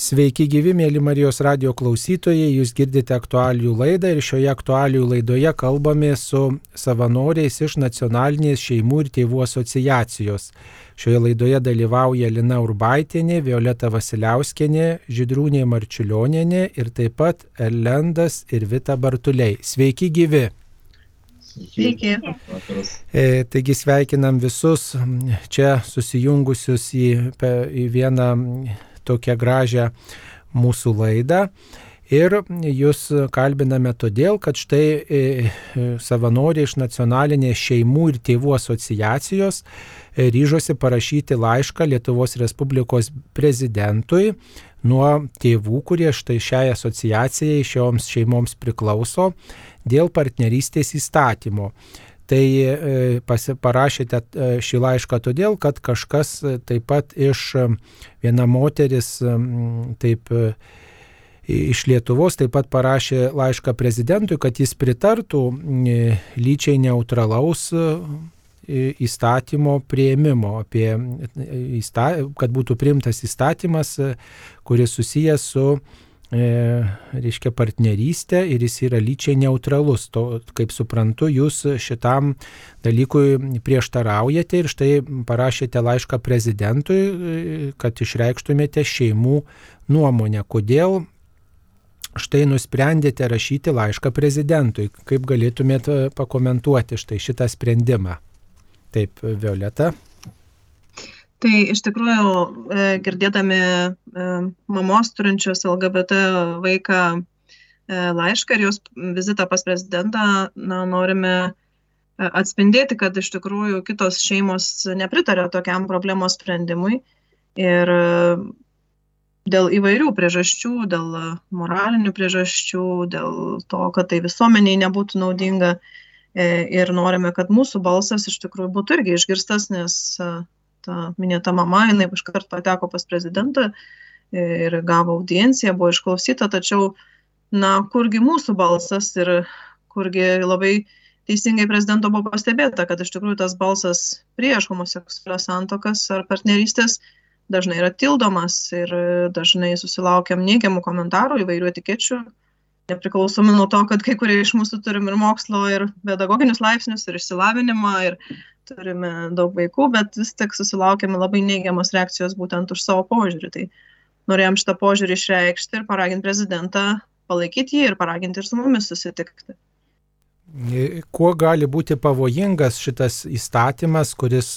Sveiki gyvi, mėly Marijos radio klausytojai, jūs girdite aktualijų laidą ir šioje aktualijų laidoje kalbame su savanoriais iš Nacionalinės šeimų ir tėvų asociacijos. Šioje laidoje dalyvauja Lina Urbaitinė, Violeta Vasiliauskenė, Židrūnė Marčiulionė ir taip pat Elendas ir Vita Bartuliai. Sveiki gyvi! Sveiki. E, taigi sveikinam visus čia susijungusius į, į vieną tokią gražią mūsų laidą. Ir jūs kalbiname todėl, kad štai e, e, savanoriai iš nacionalinės šeimų ir tėvų asociacijos e, ryžosi parašyti laišką Lietuvos Respublikos prezidentui nuo tėvų, kurie štai šiai asociacijai, šioms šeimoms priklauso, dėl partnerystės įstatymo. Tai e, parašėte e, šį laišką todėl, kad kažkas e, taip pat iš viena moteris taip iš Lietuvos taip pat parašė laišką prezidentui, kad jis pritartų lyčiai neutralaus įstatymo prieimimo, apie, kad būtų priimtas įstatymas, kuris susijęs su e, reiškia partnerystę ir jis yra lyčiai neutralus. To, kaip suprantu, jūs šitam dalykui prieštaraujate ir štai parašėte laišką prezidentui, kad išreikštumėte šeimų nuomonę. Kodėl štai nusprendėte rašyti laišką prezidentui? Kaip galėtumėte pakomentuoti štai šitą sprendimą? Taip, Violeta. Tai iš tikrųjų, e, girdėdami e, mamos turinčios LGBT vaiką e, laišką ir jos vizitą pas prezidentą, na, norime atspindėti, kad iš tikrųjų kitos šeimos nepritarė tokiam problemos sprendimui. Ir dėl įvairių priežasčių, dėl moralinių priežasčių, dėl to, kad tai visuomeniai nebūtų naudinga ir norime, kad mūsų balsas iš tikrųjų būtų irgi išgirstas, nes ta minėta mama, jinai iškart pateko pas prezidentą ir gavo audienciją, buvo išklausyta, tačiau, na, kurgi mūsų balsas ir kurgi labai teisingai prezidento buvo pastebėta, kad iš tikrųjų tas balsas prieš homoseksualias santokas ar partnerystės dažnai yra tildomas ir dažnai susilaukiam neigiamų komentarų, įvairių etikečių, nepriklausomai nuo to, kad kai kurie iš mūsų turim ir mokslo, ir pedagoginius laipsnius, ir išsilavinimą, ir turime daug vaikų, bet vis tik susilaukėme labai neigiamos reakcijos būtent už savo požiūrį. Tai norėjom šitą požiūrį išreikšti ir paraginti prezidentą palaikyti jį ir paraginti ir su mumis susitikti. Kuo gali būti pavojingas šitas įstatymas, kuris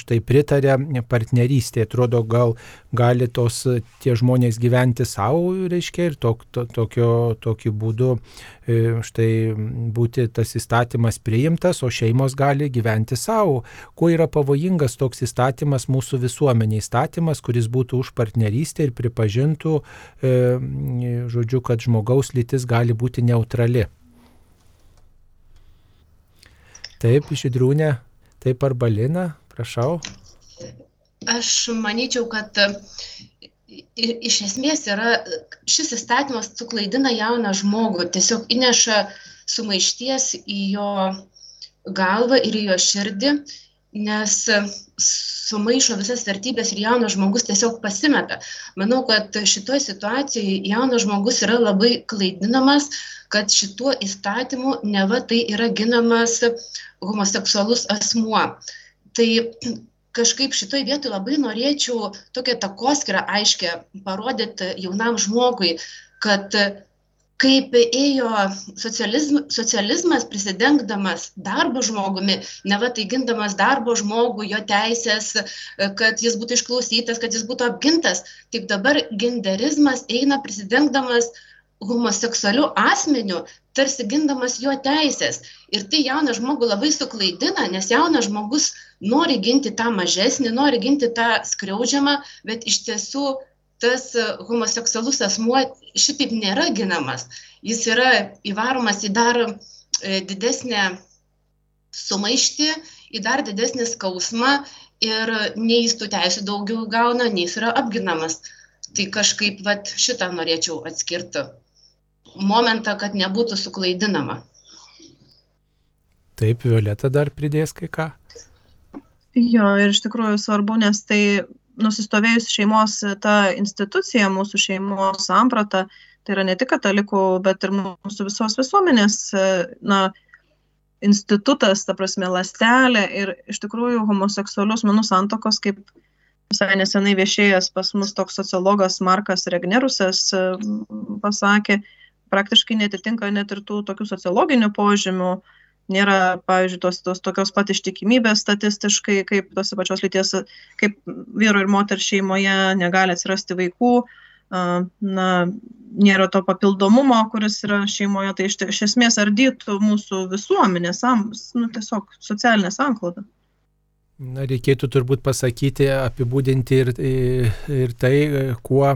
štai pritarė partnerystė? Atrodo, gal gali tos tie žmonės gyventi savo, reiškia, ir tok, to, tokio, tokiu būdu e, štai būti tas įstatymas priimtas, o šeimos gali gyventi savo. Kuo yra pavojingas toks įstatymas mūsų visuomenė? Įstatymas, kuris būtų už partnerystę ir pripažintų, e, žodžiu, kad žmogaus lytis gali būti neutrali. Taip, žydrūnė, taip arba Lina, prašau. Aš manyčiau, kad iš esmės yra, šis įstatymas suklaidina jauną žmogų, tiesiog įneša sumaišties į jo galvą ir į jo širdį, nes sumaišo visas vertybės ir jaunas žmogus tiesiog pasimeta. Manau, kad šitoje situacijoje jaunas žmogus yra labai klaidinamas, kad šituo įstatymu neva tai yra ginamas homoseksualus asmuo. Tai kažkaip šitoj vietoj labai norėčiau tokią takoskirą aiškę parodyti jaunam žmogui, kad kaip ėjo socializm, socializmas prisidengdamas darbo žmogumi, ne va tai gindamas darbo žmogų, jo teisės, kad jis būtų išklausytas, kad jis būtų apgintas, taip dabar genderizmas eina prisidengdamas homoseksualiu asmeniu, tarsi gindamas jo teisės. Ir tai jauną žmogų labai suklaidina, nes jaunas žmogus nori ginti tą mažesnį, nori ginti tą skriaudžiamą, bet iš tiesų tas homoseksualus asmuo šitaip nėra ginamas. Jis yra įvaromas į dar e, didesnę sumaištį, į dar didesnį skausmą ir nei jis tų teisų daugiau gauna, nei jis yra apginamas. Tai kažkaip vat, šitą norėčiau atskirti momentą, kad nebūtų suklaidinama. Taip, Violeta dar pridės kai ką. Jo, ir iš tikrųjų svarbu, nes tai nusistovėjusi šeimos ta institucija, mūsų šeimos samprata, tai yra ne tik katalikų, bet ir mūsų visos visuomenės, na, institutas, ta prasme, lastelė ir iš tikrųjų homoseksualių asmenų santokos, kaip visai nesenai viešėjęs pas mus toks sociologas Markas Regnerusas pasakė, praktiškai netitinka net ir tų tokių sociologinių požymių, nėra, pavyzdžiui, tos, tos tokios pat ištikimybės statistiškai, kaip tos pačios lyties, kaip vyro ir moters šeimoje negali atsirasti vaikų, na, nėra to papildomumo, kuris yra šeimoje, tai iš, iš esmės ardytų mūsų visuomenės, nu, tiesiog socialinę sanklodą. Na, reikėtų turbūt pasakyti, apibūdinti ir, ir tai, kuo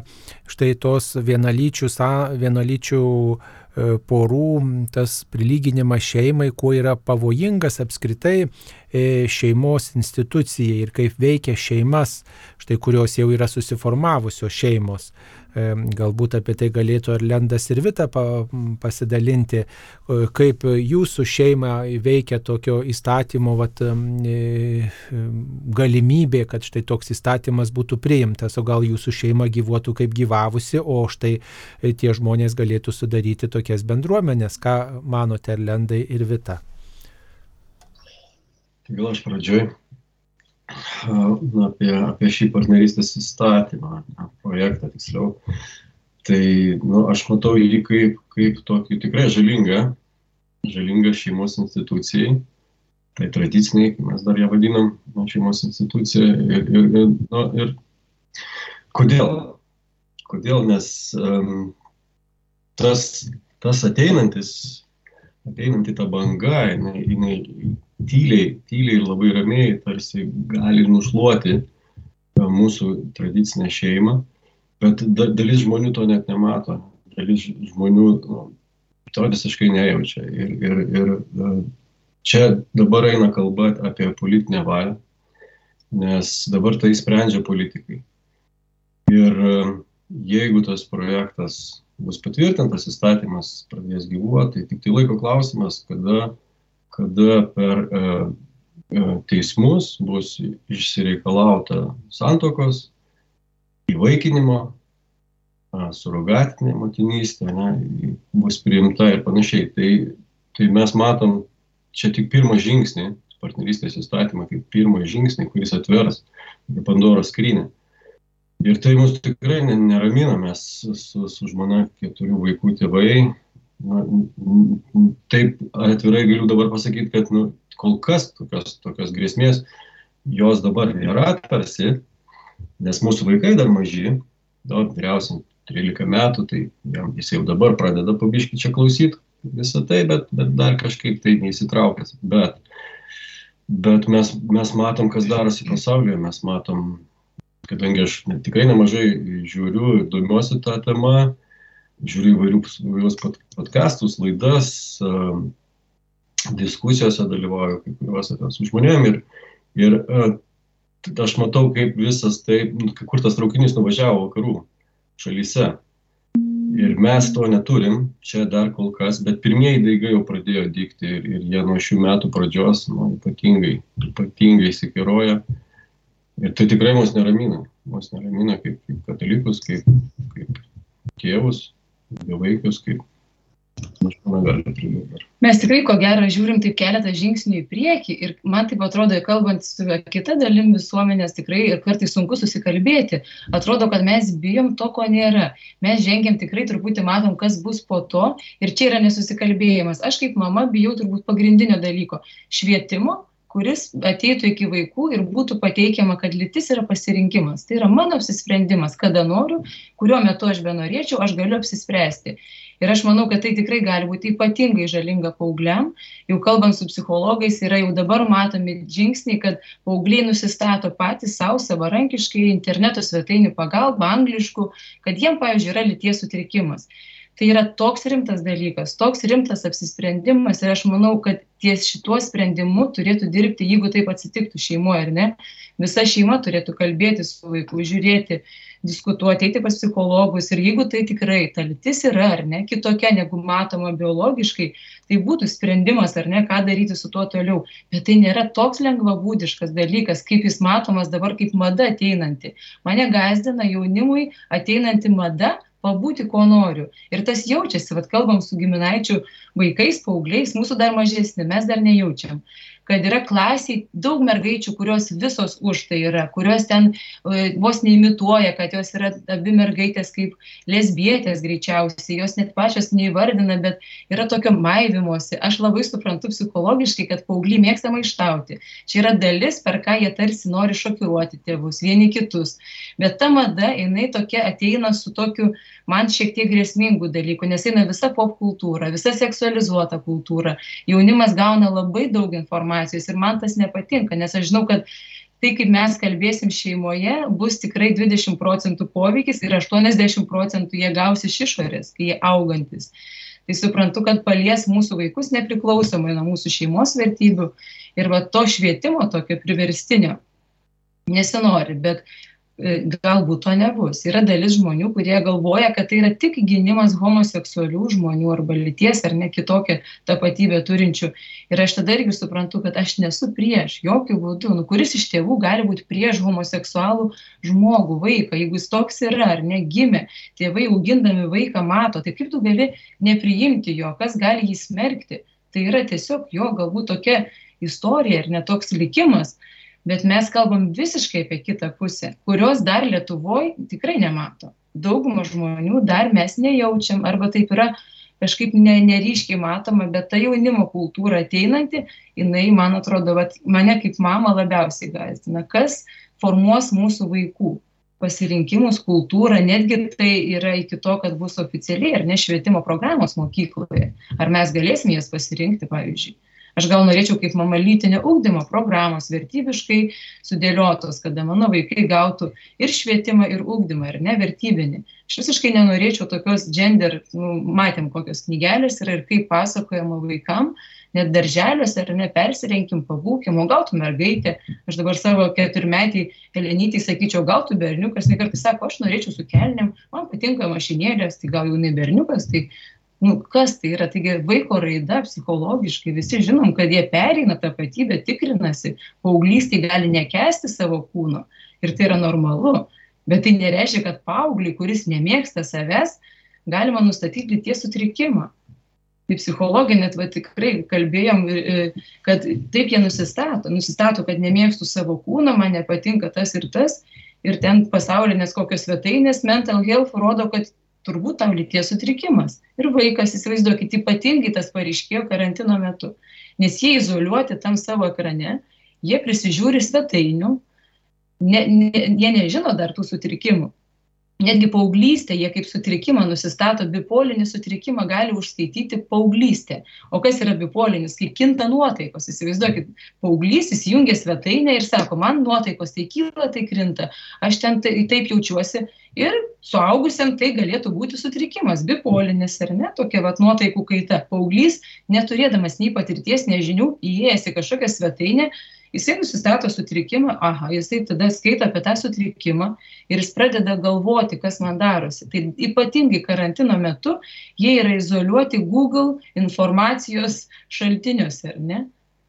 štai tos vienalyčių, vienalyčių e, porų, tas prilyginimas šeimai, kuo yra pavojingas apskritai e, šeimos institucijai ir kaip veikia šeimas, štai kurios jau yra susiformavusios šeimos. Galbūt apie tai galėtų ir Lendas ir Vita pasidalinti, kaip jūsų šeima veikia tokio įstatymo vat, e, galimybė, kad štai toks įstatymas būtų priimtas, o gal jūsų šeima gyvuotų kaip gyvavusi, o štai e, tie žmonės galėtų sudaryti tokias bendruomenės. Ką manote, Lendai ir Vita? Gal aš pradžioj apie, apie šį partnerystės įstatymą, projektą tiksliau. Tai nu, aš matau jį kaip, kaip tokį tikrai žalingą, žalingą šeimos institucijai. Tai tradiciniai, mes dar ją vadinam šeimos institucija. Ir, ir, ir, nu, ir kodėl? Kodėl? Nes um, tas, tas ateinantis, ateinanti ta banga, jinai, jinai tyliai, tyliai ir labai ramiai tarsi gali nušluoti e, mūsų tradicinę šeimą, bet dalis žmonių to net nemato, dalis žmonių nu, to visiškai nejaučia. Ir, ir, ir e, čia dabar eina kalba apie politinę valią, nes dabar tai sprendžia politikai. Ir e, jeigu tas projektas bus patvirtintas, įstatymas pradės gyvuoti, tai tik tai laiko klausimas, kada kada per e, e, teismus bus išsireikalauta santokos, įvaikinimo, surogatinė motinystė, ne, bus priimta ir panašiai. Tai, tai mes matom čia tik pirmą žingsnį, partnerystės įstatymą kaip pirmą žingsnį, kuris atvers Pandoros skrynę. Ir tai mus tikrai neramina, mes su, su žmona keturių vaikų tėvai na, taip atvirai galiu dabar pasakyti, kad nu, kol kas tokios, tokios grėsmės jos dabar nėra tarsi, nes mūsų vaikai dar maži, daug vyriausiam 13 metų, tai jam, jis jau dabar pradeda pabiški čia klausyti visą tai, bet, bet dar kažkaip tai neįsitraukęs. Bet, bet mes, mes matom, kas darosi pasaulyje, mes matom, kadangi aš tikrai nemažai žiūriu ir domiuosi tą temą, žiūriu įvairius, įvairius podcastus, laidas, diskusijose dalyvauju kai kuriuose su žmonėm ir, ir aš matau, kaip visas tai, kur tas traukinys nuvažiavo vakarų šalyse. Ir mes to neturim, čia dar kol kas, bet pirmieji daigai jau pradėjo dykti ir, ir jie nuo šių metų pradžios nu, ypatingai, ypatingai įsikeroja. Ir tai tikrai mus neramina, mus neramina kaip, kaip katalikus, kaip, kaip tėvus, bevaikius, kaip Mes tikrai, ko gero, žiūrim taip keletą žingsnių į priekį ir man taip atrodo, kalbant su kita dalim visuomenės, tikrai ir kartais sunku susikalbėti. Atrodo, kad mes bijom to, ko nėra. Mes žengiam tikrai truputį matom, kas bus po to ir čia yra nesusikalbėjimas. Aš kaip mama bijau turbūt pagrindinio dalyko - švietimo kuris ateitų iki vaikų ir būtų pateikiama, kad lytis yra pasirinkimas. Tai yra mano apsisprendimas, kada noriu, kuriuo metu aš benorėčiau, aš galiu apsispręsti. Ir aš manau, kad tai tikrai gali būti ypatingai žalinga paaugliam. Jau kalbant su psichologais, yra jau dabar matomi žingsniai, kad paaugliai nusistato patys savo savarankiškai interneto svetainių pagalba, angliškų, kad jiem, pavyzdžiui, yra lyties sutrikimas tai yra toks rimtas dalykas, toks rimtas apsisprendimas ir aš manau, kad ties šituo sprendimu turėtų dirbti, jeigu taip atsitiktų šeimoje ar ne, visa šeima turėtų kalbėti su vaiku, žiūrėti, diskutuoti, eiti pas psichologus ir jeigu tai tikrai ta lytis yra ar ne kitokia negu matoma biologiškai, tai būtų sprendimas ar ne, ką daryti su tuo toliau. Bet tai nėra toks lengvabūdiškas dalykas, kaip jis matomas dabar kaip mada ateinanti. Mane gazdina jaunimui ateinanti mada, pabūti, ko noriu. Ir tas jaučiasi, vad kalbam su giminaičių vaikais, paaugliais, mūsų dar mažesni, mes dar nejaučiam kad yra klasiai daug mergaičių, kurios visos už tai yra, kurios ten e, vos neimituoja, kad jos yra abi mergaitės kaip lesbietės greičiausiai, jos net pačios neįvardina, bet yra tokio maivimuose. Aš labai suprantu psichologiškai, kad paaugliai mėgsta maištauti. Čia yra dalis, per ką jie tarsi nori šokiruoti tėvus, vieni kitus. Bet ta mada, jinai tokia ateina su tokiu man šiek tiek grėsmingų dalykų, nes eina visa pop kultūra, visa seksualizuota kultūra. Jaunimas gauna labai daug informacijos informacijos ir man tas nepatinka, nes aš žinau, kad tai, kaip mes kalbėsim šeimoje, bus tikrai 20 procentų poveikis ir 80 procentų jie gaus iš išorės, kai jie augantis. Tai suprantu, kad palies mūsų vaikus nepriklausomai nuo mūsų šeimos vertybių ir va to švietimo tokio priverstinio nesinori, bet galbūt to nebus. Yra dalis žmonių, kurie galvoja, kad tai yra tik gynimas homoseksualių žmonių arba lyties ar ne kitokią tapatybę turinčių. Ir aš tada irgi suprantu, kad aš nesu prieš, jokių būdų. Nu, kuris iš tėvų gali būti prieš homoseksualų žmogų, vaiką, jeigu jis toks yra ar ne gimė, tėvai augindami vaiką mato, tai kaip tu gali nepriimti jo, kas gali jį smerkti. Tai yra tiesiog jo galbūt tokia istorija ir netoks likimas bet mes kalbam visiškai apie kitą pusę, kurios dar Lietuvoje tikrai nemato. Daugumą žmonių dar mes nejaučiam, arba taip yra kažkaip ne, neryškiai matoma, bet ta jaunimo kultūra ateinanti, jinai, man atrodo, vat, mane kaip mama labiausiai gazdina. Kas formuos mūsų vaikų pasirinkimus, kultūrą, netgi tai yra iki to, kad bus oficialiai ar ne švietimo programos mokykloje. Ar mes galėsime jas pasirinkti, pavyzdžiui. Aš gal norėčiau kaip mama lytinio ugdymo programos vertybiškai sudėliotos, kada mano vaikai gautų ir švietimą, ir ugdymą, ir ne vertybinį. Aš visiškai nenorėčiau tokios gender, nu, matėm kokios knygelės yra ir kaip pasakojama vaikam, net darželiuose ar ne persirenkim, pabūkim, o gal tu mergaitė, aš dabar savo keturmetį Elenytį sakyčiau, gal tu berniukas, ne kartais sako, aš norėčiau su kelniam, man patinka mašinėlės, tai gal jau ne berniukas, tai nu kas tai yra? Taigi vaiko raida psichologiškai visi žinom kad jie pereina tapatybę tikrinasi paauglystėj gali nekęsti savo kūno ir tai yra normalu. Bet tai nereiškia kad paaugliui kuris nemėgsta savęs galima nustatyt lyties sutrikimą. Tai psichologai net va tikrai kalbėjom kad taip jie nusistato. Nusistato kad nemėgstu savo kūno man nepatinka tas ir tas. Ir ten pasaulinės kokios svetainės mental health rodo kad turbūt tau lyties sutrikimas. Ir vaikas, įsivaizduokit, ypatingai tas pareiškėjo karantino metu, nes jie izoliuoti tam savo ekrane, jie prisižiūri svetainių, ne, ne, jie nežino dar tų sutrikimų netgi paauglystė jie kaip sutrikimą nusistato bipolinį sutrikimą gali užskaityti paauglystė. O kas yra bipolinis? Kai kinta nuotaikos. Įsivaizduokit paauglys įsijungia svetainę ir sako man nuotaikos tai kyla tai krinta. Aš ten tai taip jaučiuosi. Ir suaugusiam tai galėtų būti sutrikimas bipolinis ar ne? Tokia vat nuotaikų kaita. Paauglys neturėdamas nei patirties nei žinių įėjęs į kažkokią svetainę jisai nusistato sutrikimą aha jisai tada skaito apie tą sutrikimą ir jis pradeda galvoti kas man darosi. Tai ypatingai karantino metu jie yra izoliuoti google informacijos šaltiniuose ar ne?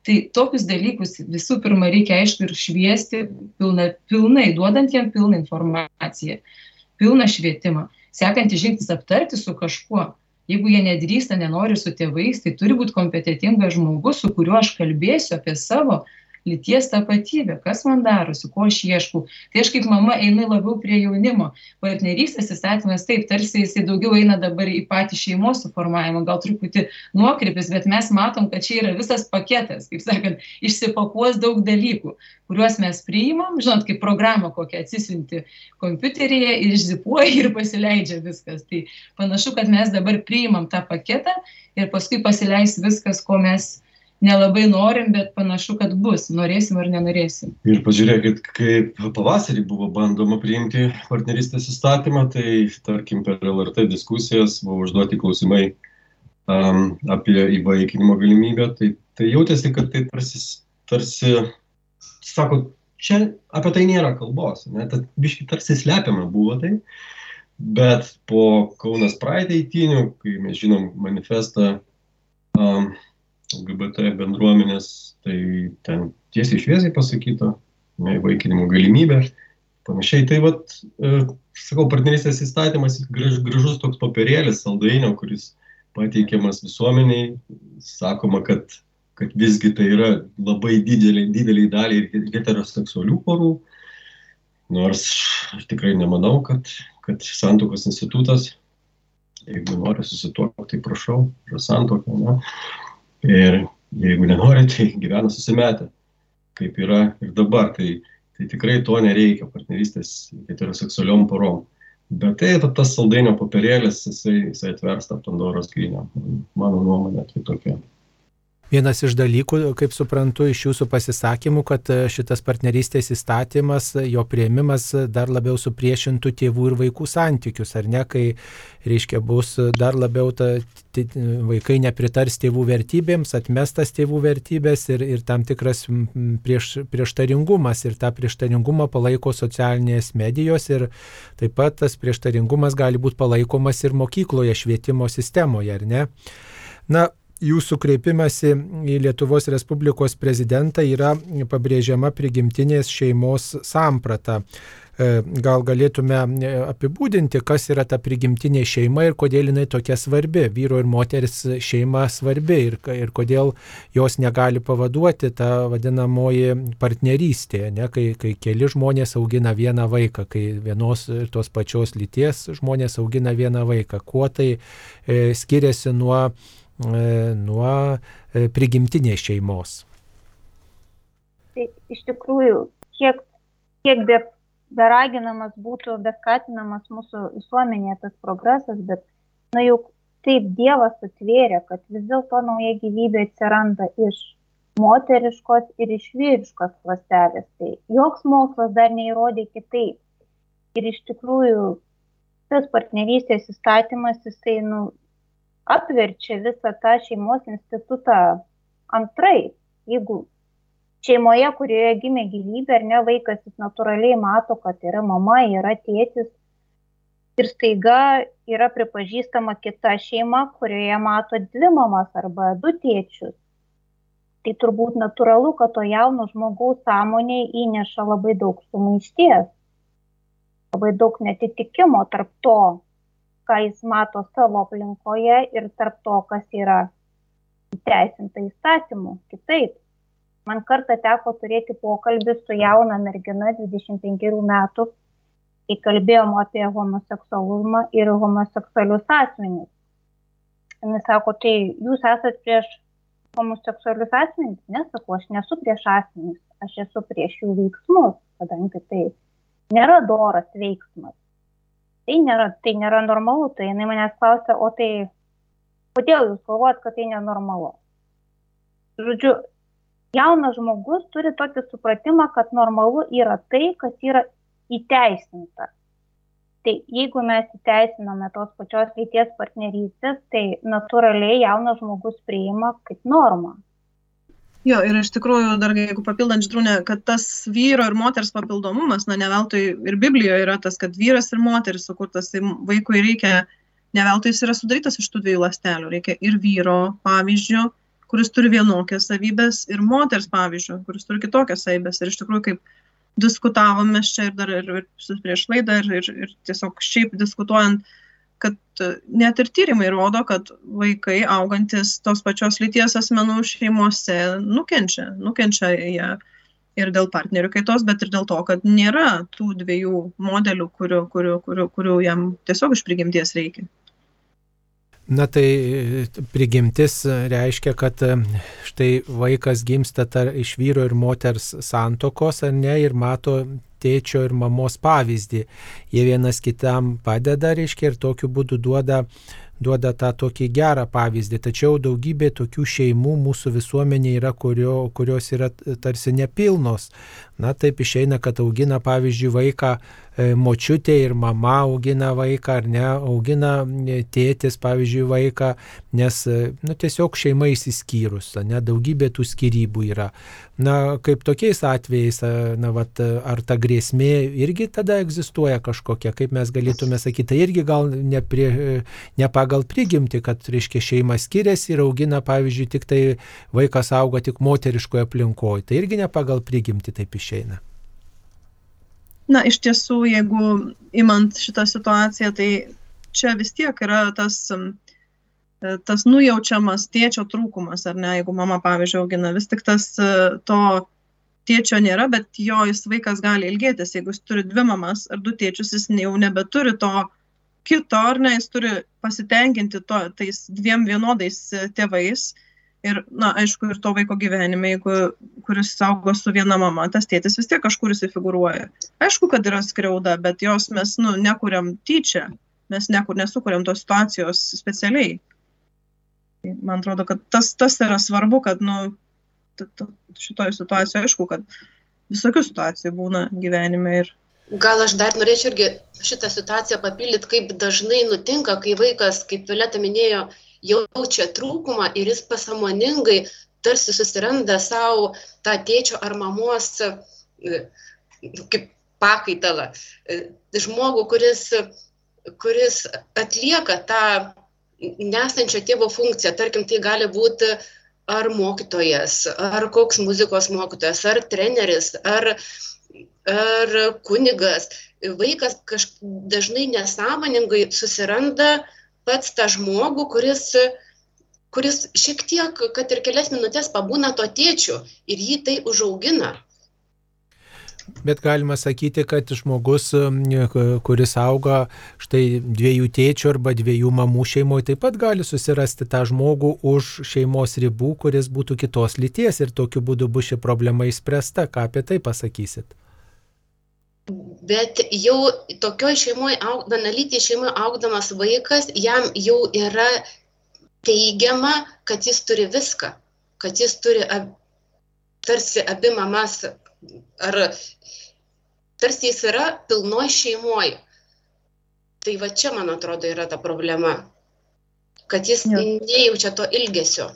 Tai tokius dalykus visų pirma reikia aišku ir šviesti pilna pilnai duodant jiem pilną informaciją pilną švietimą. Sekantis žingsnis aptarti su kažkuo. Jeigu jie nedrįsta nenori su tėvais tai turi būt kompetentingas žmogus su kuriuo aš kalbėsiu apie savo lyties tapatybė, kas man darosi, ko aš ieškau. Tai aš kaip mama einu labiau prie jaunimo. Partnerystės įstatymas taip, tarsi jisai daugiau eina dabar į patį šeimos suformavimą, gal truputį nuokrypis, bet mes matom, kad čia yra visas paketas, kaip sakant, išsipakuos daug dalykų, kuriuos mes priimam, žinot, kaip programą kokią atsisinti kompiuteryje ir išzipuoja ir pasileidžia viskas. Tai panašu, kad mes dabar priimam tą paketą ir paskui pasileis viskas, ko mes nelabai norim, bet panašu, kad bus, norėsim ar nenorėsim. Ir pažiūrėkit, kaip pavasarį buvo bandoma priimti partnerystės įstatymą, tai tarkim per LRT diskusijas buvo užduoti klausimai um, apie įvaikinimo galimybę, tai, tai jautėsi, kad tai tarsi, tarsi, sako, čia apie tai nėra kalbos, ne, tad biški tarsi slepiama buvo tai, bet po Kaunas Pride eitinių, kai mes žinom manifestą um, LGBT bendruomenės, tai ten tiesiai šviesiai pasakyta, įvaikinimo galimybė, panašiai. Tai vad, e, sakau, partnerystės įstatymas graž, gražus toks papirėlis saldainio, kuris pateikiamas visuomeniai, sakoma, kad kad visgi tai yra labai dideliai, dideliai daliai heteroseksualių porų, nors aš tikrai nemanau, kad, kad santokos institutas, jeigu nori susituokti, tai prašau, yra santoka, ne? Ir jeigu nenori, tai gyvena susimetę, kaip yra ir dabar, tai, tai tikrai to nereikia partnerystės heteroseksualiom porom. Bet tai tas saldainio papirėlis, jisai, jisai atvers tą Pandoros skrynią. Mano nuomonė tai tokia. Vienas iš dalykų, kaip suprantu iš jūsų pasisakymų, kad e, šitas partnerystės įstatymas, jo prieimimas dar labiau supriešintų tėvų ir vaikų santykius, ar ne, kai, reiškia, bus dar labiau ta, t, vaikai nepritars tėvų vertybėms, atmestas tėvų vertybės ir, ir tam tikras prieš, prieštaringumas ir tą prieštaringumą palaiko socialinės medijos ir taip pat tas prieštaringumas gali būti palaikomas ir mokykloje švietimo sistemoje, ar ne? Na, jūsų kreipimasi į Lietuvos Respublikos prezidentą yra pabrėžiama prigimtinės šeimos samprata. E, gal galėtume e, apibūdinti, kas yra ta prigimtinė šeima ir kodėl jinai tokia svarbi. Vyro ir moters šeima svarbi ir, ir kodėl jos negali pavaduoti ta vadinamoji partnerystė, ne, kai, kai keli žmonės augina vieną vaiką, kai vienos ir tos pačios lyties žmonės augina vieną vaiką. Kuo tai e, skiriasi nuo E, nuo e, prigimtinės šeimos. Tai iš tikrųjų, kiek, kiek be, beraginamas būtų, beskatinamas mūsų visuomenėje tas progresas, bet, na juk taip Dievas atvėrė, kad vis dėlto nauja gyvybė atsiranda iš moteriškos ir iš vyriškos klastelės. Tai joks mokslas dar neįrodė kitaip. Ir iš tikrųjų tas partnerystės įstatymas, jisai, nu, apverčia visą tą šeimos institutą antrai. Jeigu šeimoje, kurioje gimė gyvybė, ar ne vaikas, jis natūraliai mato, kad yra mama, yra tėtis ir staiga yra pripažįstama kita šeima, kurioje mato dvi mamas arba du tėčius. Tai turbūt natūralu, kad to jauno žmogaus sąmonė įneša labai daug sumaišties, labai daug netitikimo tarp to, ką jis mato savo aplinkoje ir tarp to, kas yra įteisinta įstatymu. Kitaip. Man kartą teko turėti pokalbį su jauna mergina 25 metų, kai kalbėjom apie homoseksualumą ir homoseksualius asmenys. Jis sako, tai jūs esat prieš homoseksualius asmenys? Nesakau, aš nesu prieš asmenys, aš esu prieš jų veiksmus, kadangi tai nėra doras veiksmas tai nėra, tai nėra normalu, tai jinai manęs klausia, o tai kodėl jūs galvojat, kad tai nenormalu? Žodžiu, jaunas žmogus turi tokį supratimą, kad normalu yra tai, kas yra įteisinta. Tai jeigu mes įteisiname tos pačios lyties partnerystės, tai natūraliai jaunas žmogus priima kaip normą. Jo, ir iš tikrųjų, dar jeigu papildant ždrūnę, kad tas vyro ir moters papildomumas, na, ne veltui ir Biblijoje yra tas, kad vyras ir moteris sukurtas, tai vaikui reikia, ne veltui jis yra sudarytas iš tų dviejų lastelių, reikia ir vyro pavyzdžio, kuris turi vienokias savybės, ir moters pavyzdžio, kuris turi kitokias savybės. Ir iš tikrųjų, kaip diskutavome čia ir dar ir, ir prieš laidą, ir, ir, ir tiesiog šiaip diskutuojant, kad net ir tyrimai rodo, kad vaikai augantis tos pačios lyties asmenų šeimose nukenčia, nukenčia jie ir dėl partnerių kaitos, bet ir dėl to, kad nėra tų dviejų modelių, kurių, kurių, kurių, kurių jam tiesiog iš prigimties reikia. Na tai prigimtis reiškia, kad štai vaikas gimsta tar, iš vyro ir moters santokos, ar ne, ir mato tėčio ir mamos pavyzdį. Jie vienas kitam padeda, reiškia, ir tokiu būdu duoda duoda tą tokį gerą pavyzdį. Tačiau daugybė tokių šeimų mūsų visuomenėje yra, kurio, kurios yra tarsi nepilnos. Na taip išeina, kad augina pavyzdžiui vaiką E, močiutė ir mama augina vaiką, ar ne, augina e, tėtis, pavyzdžiui, vaiką, nes e, nu, tiesiog šeima įsiskyrus, ne, daugybė tų skirybų yra. Na, kaip tokiais atvejais, na, vat, ar ta grėsmė irgi tada egzistuoja kažkokia, kaip mes galėtume sakyti, tai irgi gal ne, prie, ne pagal prigimti, kad, reiškia, šeima skiriasi ir augina, pavyzdžiui, tik tai vaikas auga tik moteriškoje aplinkoje, tai irgi ne pagal prigimti taip išeina. Na, iš tiesų, jeigu imant šitą situaciją, tai čia vis tiek yra tas, tas nujaučiamas tėčio trūkumas, ar ne, jeigu mama, pavyzdžiui, augina, vis tik tas to tėčio nėra, bet jo jis vaikas gali ilgėtis, jeigu jis turi dvi mamas ar du tėčius, jis jau nebeturi to kito, ar ne, jis turi pasitenkinti to, tais dviem vienodais e, tėvais. Ir na aišku ir to vaiko gyvenime jeigu kuris augo su viena mama tas tėtis vis tiek kažkur jisai figūruoja aišku kad yra skriauda bet jos mes nu nekuriam tyčia. Mes niekur nesukuriam tos situacijos specialiai. Man atrodo kad tas tas yra svarbu kad nu šitoj situacijoj aišku kad visokių situacijų būna gyvenime ir Gal aš dar norėčiau irgi šitą situaciją papildyti, kaip dažnai nutinka, kai vaikas, kaip Violeta minėjo, jaučia trūkumą ir jis pasamoningai tarsi susiranda savo tą tėčio ar mamos e, kaip pakaitalą. E, žmogų, kuris, kuris atlieka tą nesančio tėvo funkciją, tarkim, tai gali būti ar mokytojas, ar koks muzikos mokytojas, ar treneris, ar, ar kunigas. Vaikas kaž, dažnai nesąmoningai susiranda pats tą žmogų, kuris, kuris šiek tiek, kad ir kelias minutės pabūna to tėčiu ir jį tai užaugina. Bet galima sakyti, kad žmogus, kuris auga štai dviejų tėčių arba dviejų mamų šeimoje, taip pat gali susirasti tą žmogų už šeimos ribų, kuris būtų kitos lyties ir tokiu būdu bus ši problema įspręsta. Ką apie tai pasakysit? bet jau tokioj šeimoj aug vienalytėj šeimoj augdamas vaikas jam jau yra teigiama kad jis turi viską kad jis turi tarsi abi mamas ar tarsi jis yra pilnoj šeimoj tai va čia man atrodo yra ta problema kad jis jo. nejaučia to ilgesio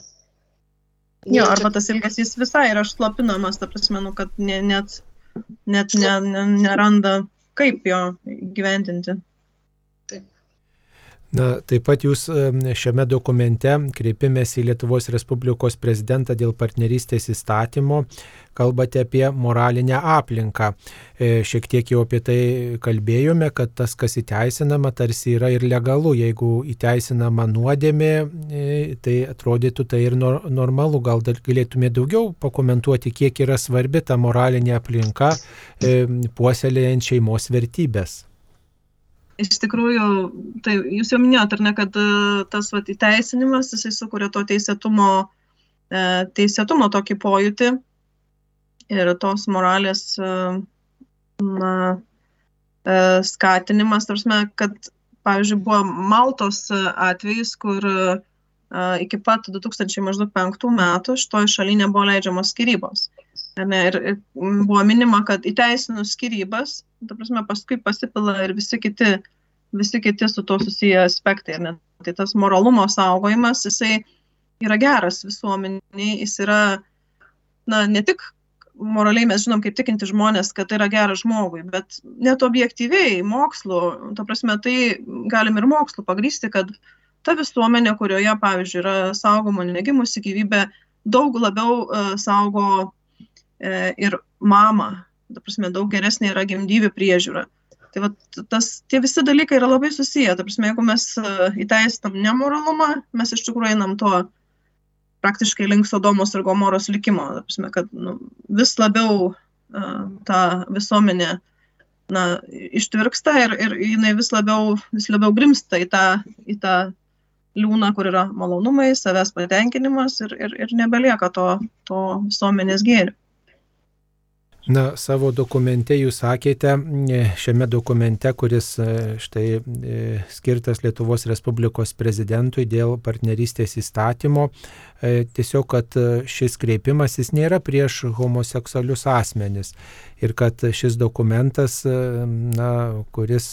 Jo, arba tas ilgesys visai yra slopinamas, ta prasme, nu, kad ne, net net ne, ne, neranda, kaip jo gyventinti. Na, taip pat jūs šiame dokumente kreipimės į Lietuvos Respublikos prezidentą dėl partnerystės įstatymo, kalbate apie moralinę aplinką. E, šiek tiek jau apie tai kalbėjome, kad tas, kas įteisinama, tarsi yra ir legalu. Jeigu įteisinama nuodėmė, e, tai atrodytų tai ir normalu. Gal galėtume daugiau pakomentuoti, kiek yra svarbi ta moralinė aplinka puoselėjant šeimos vertybės. Iš tikrųjų, tai jūs jau minėjote, ar ne, kad e, tas vat, įteisinimas, jisai sukuria to teisėtumo, e, teisėtumo tokį pojūtį ir tos moralės e, na, skatinimas, tarsi, kad, pavyzdžiui, buvo Maltos atvejis, kur iki pat 2005 metų šitoje šalyje nebuvo leidžiamos skirybos. Ne, ir, ir buvo minima, kad įteisinus skirybas, ta prasme, paskui pasipila ir visi kiti, visi kiti su to susiję aspektai. Ne? Tai tas moralumo saugojimas, jisai yra geras visuomeniai, jis yra, na, ne tik moraliai mes žinom, kaip tikinti žmonės, kad tai yra geras žmogui, bet net objektyviai, mokslu, ta prasme, tai galim ir mokslu pagrysti, kad ta visuomenė, kurioje, pavyzdžiui, yra saugoma negimusi gyvybė, daug labiau uh, saugo E, ir mamą. Ta prasme, daug geresnė yra gimdyvių priežiūra. Tai va, tas, tie visi dalykai yra labai susiję. Ta prasme, jeigu mes e, įteisinam nemoralumą, mes iš tikrųjų einam tuo praktiškai link Sodomos ir Gomoros likimo. Ta prasme, kad nu, vis labiau uh, ta visuomenė na, ištvirksta ir, ir jinai vis labiau, vis labiau grimsta į tą, į tą liūną, kur yra malonumai, savęs patenkinimas ir, ir, ir nebelieka to, to visuomenės gėrių. Na, savo dokumente jūs sakėte, e, šiame dokumente, kuris e, štai e, skirtas Lietuvos Respublikos prezidentui dėl partnerystės įstatymo, tiesiog, kad šis kreipimasis nėra prieš homoseksualius asmenis ir kad šis dokumentas, na, kuris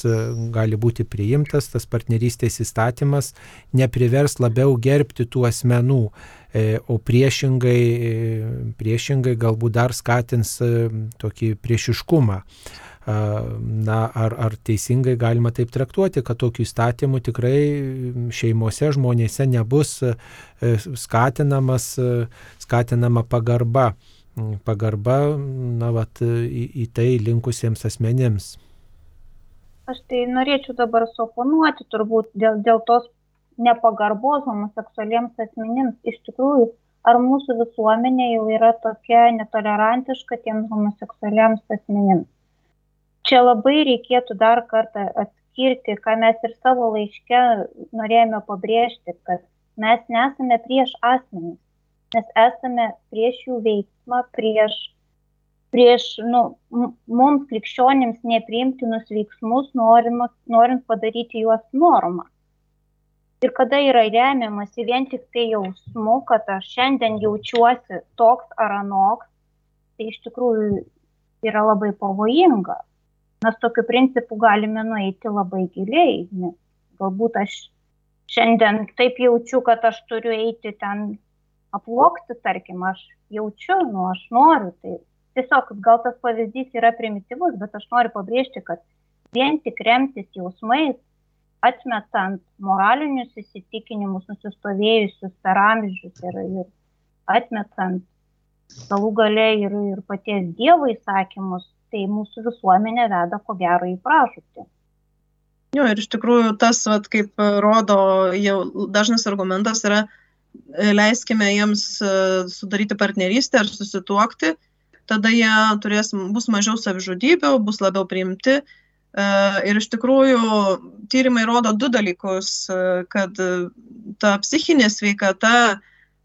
gali būti priimtas, tas partnerystės įstatymas, neprivers labiau gerbti tų asmenų o priešingai, e, priešingai galbūt dar skatins e, tokį priešiškumą. Na, ar, ar teisingai galima taip traktuoti, kad tokių įstatymų tikrai šeimose žmonėse nebus skatinamas, skatinama pagarba, pagarba na, vat, į, į tai linkusiems asmenėms. Aš tai norėčiau dabar suoponuoti turbūt dėl, dėl tos nepagarbos homoseksualiems asmenims. Iš tikrųjų, ar mūsų visuomenė jau yra tokia netolerantiška tiems homoseksualiems asmenims. Čia labai reikėtų dar kartą atskirti, ką mes ir savo laiške norėjome pabrėžti, kad mes nesame prieš asmenys, mes esame prieš jų veiksmą, prieš, prieš nu, mums krikščionims nepriimtinus veiksmus, norint, norint padaryti juos normą ir kada yra remiamasi vien tik tai jausmu, kad aš šiandien jaučiuosi toks ar anoks, tai iš tikrųjų yra labai pavojinga. Mes tokiu principu galime nueiti labai giliai, nes galbūt aš šiandien taip jaučiu, kad aš turiu eiti ten aplokti, tarkim, aš jaučiu, nu aš noriu. Tai tiesiog gal tas pavyzdys yra primityvus, bet aš noriu pabrėžti, kad vien tik remtis jausmais atmetant moralinius įsitikinimus nusistovėjusius per amžius ir, ir atmetant galų gale ir, ir paties Dievo įsakymus, tai mūsų visuomenė veda ko gero į pražūtį. Jo, ir iš tikrųjų tas, vat, kaip rodo jau dažnas argumentas, yra leiskime jiems e, sudaryti partnerystę ar susituokti, tada jie turės, bus mažiau savižudybių, bus labiau priimti E, ir iš tikrųjų tyrimai rodo du dalykus, e, kad ta psichinė sveikata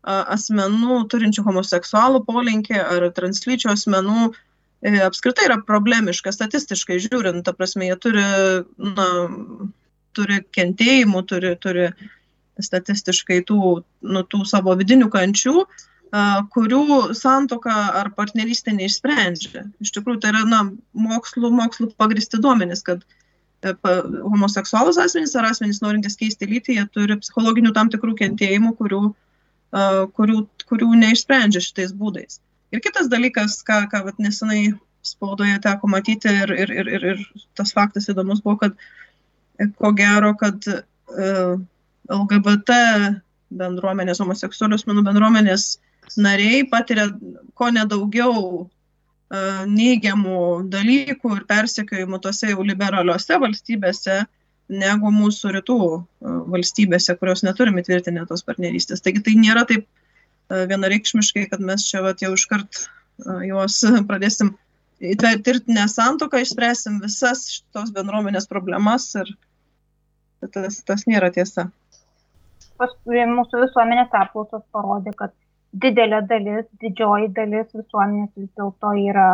asmenų turinčių homoseksualų polinkį ar translyčių asmenų e, apskritai yra problemiška statistiškai žiūrint, ta prasme, jie turi, na, turi kentėjimų, turi, turi statistiškai tų, nu, tų savo vidinių kančių, kurių santoka ar partnerystė neišsprendžia. Iš tikrųjų, tai yra na, mokslų, mokslų pagristi duomenys, kad e, homoseksualus asmenys ar asmenys norintys keisti lytį, jie turi psichologinių tam tikrų kentėjimų, kurių, kurių, kurių neišsprendžia šitais būdais. Ir kitas dalykas, ką, ką vat, nesenai spaudoje teko matyti ir, ir, ir, ir, ir tas faktas įdomus buvo, kad e, ko gero, kad uh, LGBT bendruomenės, homoseksualių asmenų bendruomenės nariai patiria ko nedaugiau neigiamų dalykų ir persekiojimų tose jau liberaliuose valstybėse negu mūsų rytų valstybėse, kurios neturime tvirtinę tos partnerystės. Taigi tai nėra taip vienareikšmiškai, kad mes čia vat, jau iškart juos pradėsim įtvirtinti nesantoką, išspręsim visas šitos bendruomenės problemas ir tas, tas nėra tiesa. Paskui mūsų visuomenės apklausos parodė, kad didelė dalis, didžioji dalis visuomenės vis dėlto yra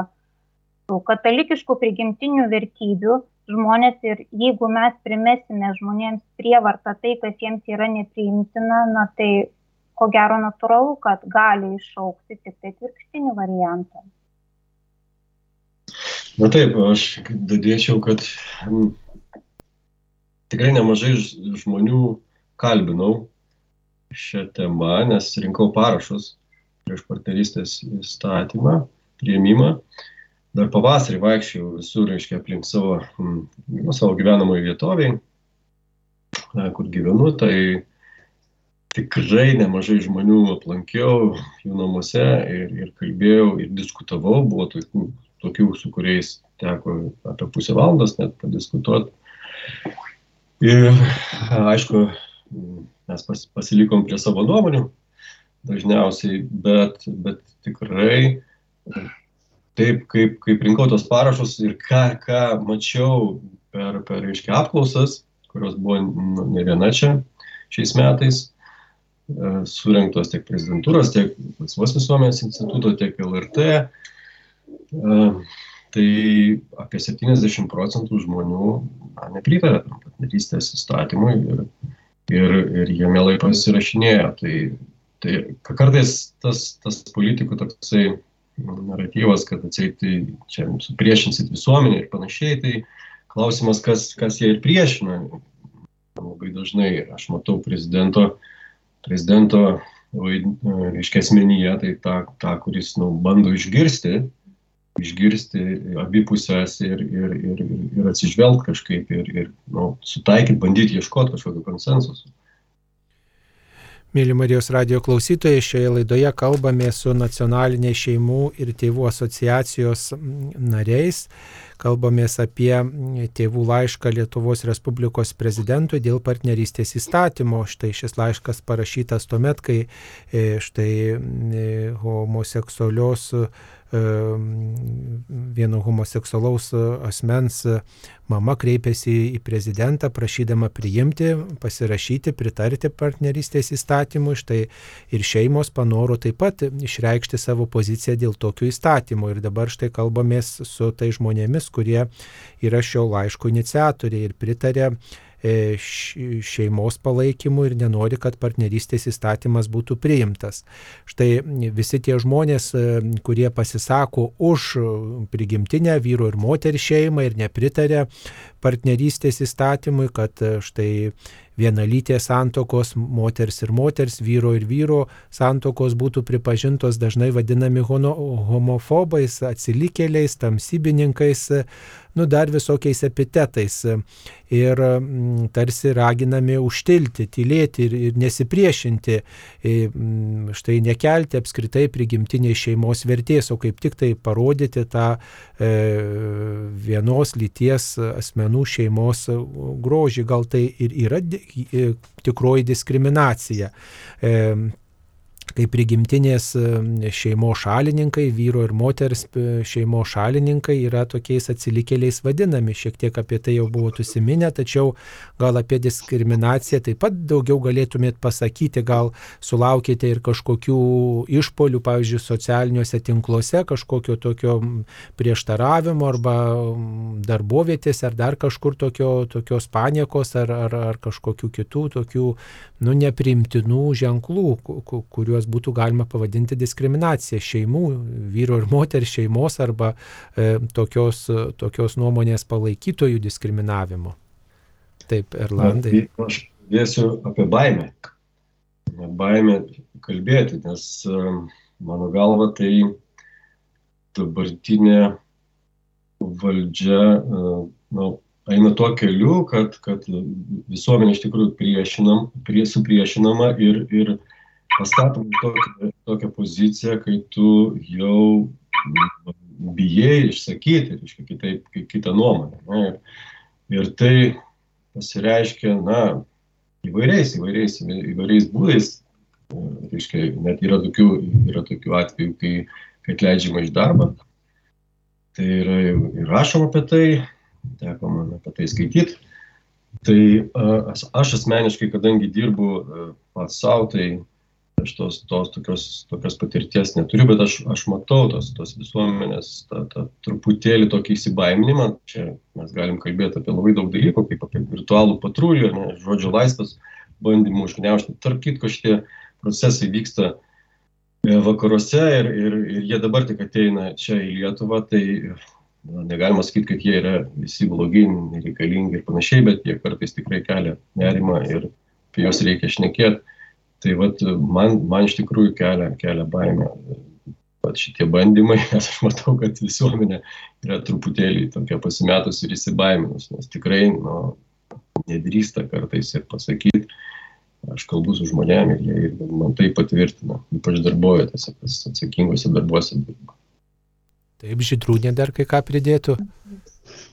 katalikiškų prigimtinių vertybių žmonės ir jeigu mes primesime žmonėms prievartą tai, kas jiems yra nepriimtina, na tai ko gero natūralu, kad gali iššaukti tik tai atvirkštinį variantą. Na taip, aš dadėčiau, kad tikrai nemažai žmonių kalbinau šią temą, nes rinkau parašus prieš partnerystės įstatymą, prieimimą. Dar pavasarį vaikščiau visur, reiškia, aplink savo, nu, savo gyvenamąjį vietoviai, kur gyvenu, tai tikrai nemažai žmonių aplankiau jų namuose ir, ir kalbėjau ir diskutavau, buvo tokių, tokių, su kuriais teko apie pusę valandos net padiskutuoti. Ir aišku, mes pas, pasilikom prie savo nuomonių dažniausiai, bet, bet tikrai taip, kaip, kaip rinkau tos parašus ir ką, ką mačiau per, per reiškia, apklausas, kurios buvo nu, ne viena čia šiais metais, e, surinktos tiek prezidentūros, tiek Laisvos visuomenės instituto, tiek LRT, tai apie 70 procentų žmonių na, nepritarė tam partnerystės įstatymui ir, ir, ir jie mielai pasirašinėjo. Tai, tai kartais tas, tas politikų toksai naratyvas, kad atseit tai čia supriešinsit visuomenę ir panašiai, tai klausimas, kas, kas jie ir priešina. Labai dažnai aš matau prezidento, prezidento reiškia asmenyje, tai tą, tą kuris nu, bando išgirsti išgirsti abipusės ir, ir, ir, ir atsižvelgti kažkaip ir, ir nu, sutaikyti, bandyti ieškoti kažkokio konsensuso. Mėly Marijos radio klausytojai, šioje laidoje kalbame su nacionalinė šeimų ir tėvų asociacijos nariais. Kalbamės apie tėvų laišką Lietuvos Respublikos prezidentui dėl partnerystės įstatymo. Štai šis laiškas parašytas tuomet, kai e, štai e, homoseksualios vieno homoseksualaus asmens mama kreipėsi į prezidentą prašydama priimti, pasirašyti, pritarti partnerystės įstatymui. Štai ir šeimos panoro taip pat išreikšti savo poziciją dėl tokių įstatymų. Ir dabar štai kalbamės su tai žmonėmis, kurie yra šio laiško iniciatoriai ir pritarė šeimos palaikymu ir nenori, kad partnerystės įstatymas būtų priimtas. Štai visi tie žmonės, e, kurie pasisako už prigimtinę vyro ir moterį šeimą ir nepritarė partnerystės įstatymui, kad e, štai vienalytės santokos, moters ir moters, vyro ir vyro santokos būtų pripažintos dažnai vadinami homofobais, atsilikėliais, tamsybininkais, nu dar visokiais epitetais. Ir mm, tarsi raginami užtilti, tylėti ir, ir nesipriešinti, mm, štai nekelti apskritai prigimtiniai šeimos vertės, o kaip tik tai parodyti tą e, vienos lyties asmenų šeimos grožį. Gal tai ir yra tikroji diskriminacija kaip prigimtinės šeimos šalininkai, vyro ir moters šeimos šalininkai yra tokiais atsilikėliais vadinami. Šiek tiek apie tai jau buvo užsiminę, tačiau gal apie diskriminaciją taip pat daugiau galėtumėt pasakyti, gal sulaukėte ir kažkokių išpolių, pavyzdžiui, socialiniuose tinkluose, kažkokio tokio prieštaravimo arba darbovietėse ar dar kažkur tokio, tokios paniekos ar, ar, ar kažkokių kitų tokių, nu, neprimtinų ženklų, kuriuos būtų galima pavadinti diskriminacija šeimų, vyro ir moters šeimos arba e, tokios, tokios nuomonės palaikytojų diskriminavimo. Taip, Erlandai. Na, aš dėsiu apie baimę. Baimę kalbėti, nes e, mano galva tai dabartinė valdžia e, nu, eina tuo keliu, kad, kad visuomenė iš tikrųjų priešinam, prie, supriešinama ir, ir pastatom tokią, tokią poziciją, kai tu jau bijai išsakyti, reiškia, kitaip, kitą nuomonę. Ne? Ir, ir tai pasireiškia, na, įvairiais, įvairiais, įvairiais būdais. Reiškia, net yra tokių, yra tokių atvejų, kai, kai atleidžiama iš darbo. Tai yra ir rašoma apie tai, teko man apie tai skaityti. Tai aš asmeniškai, kadangi dirbu pats savo, tai aš tos, tos tokios, tokios patirties neturiu, bet aš, aš matau tos, tos visuomenės tą, tą truputėlį tokį įsibaiminimą. Čia mes galim kalbėti apie labai daug dalykų, kaip apie virtualų patrulių, ne, žodžio laisvės bandymų užgneušti. Tarp kitko šitie procesai vyksta e, vakaruose ir, ir, ir jie dabar tik ateina čia į Lietuvą, tai na, negalima sakyti, kad jie yra visi blogi, nereikalingi ir panašiai, bet jie kartais tikrai kelia nerimą ir apie juos reikia šnekėti. Tai vat, man, man iš tikrųjų kelia, kelia baimę pat šitie bandymai, nes aš matau, kad visuomenė yra truputėlį tokia pasimetus ir įsibaiminus, nes tikrai nu, nedrįsta kartais ir pasakyti, aš kalbu su žmonėmis ir jie man tai patvirtina, ypač darbovietėse, kas atsakingose darbuose dirba. Taip, žydrūnė dar kai ką pridėtų.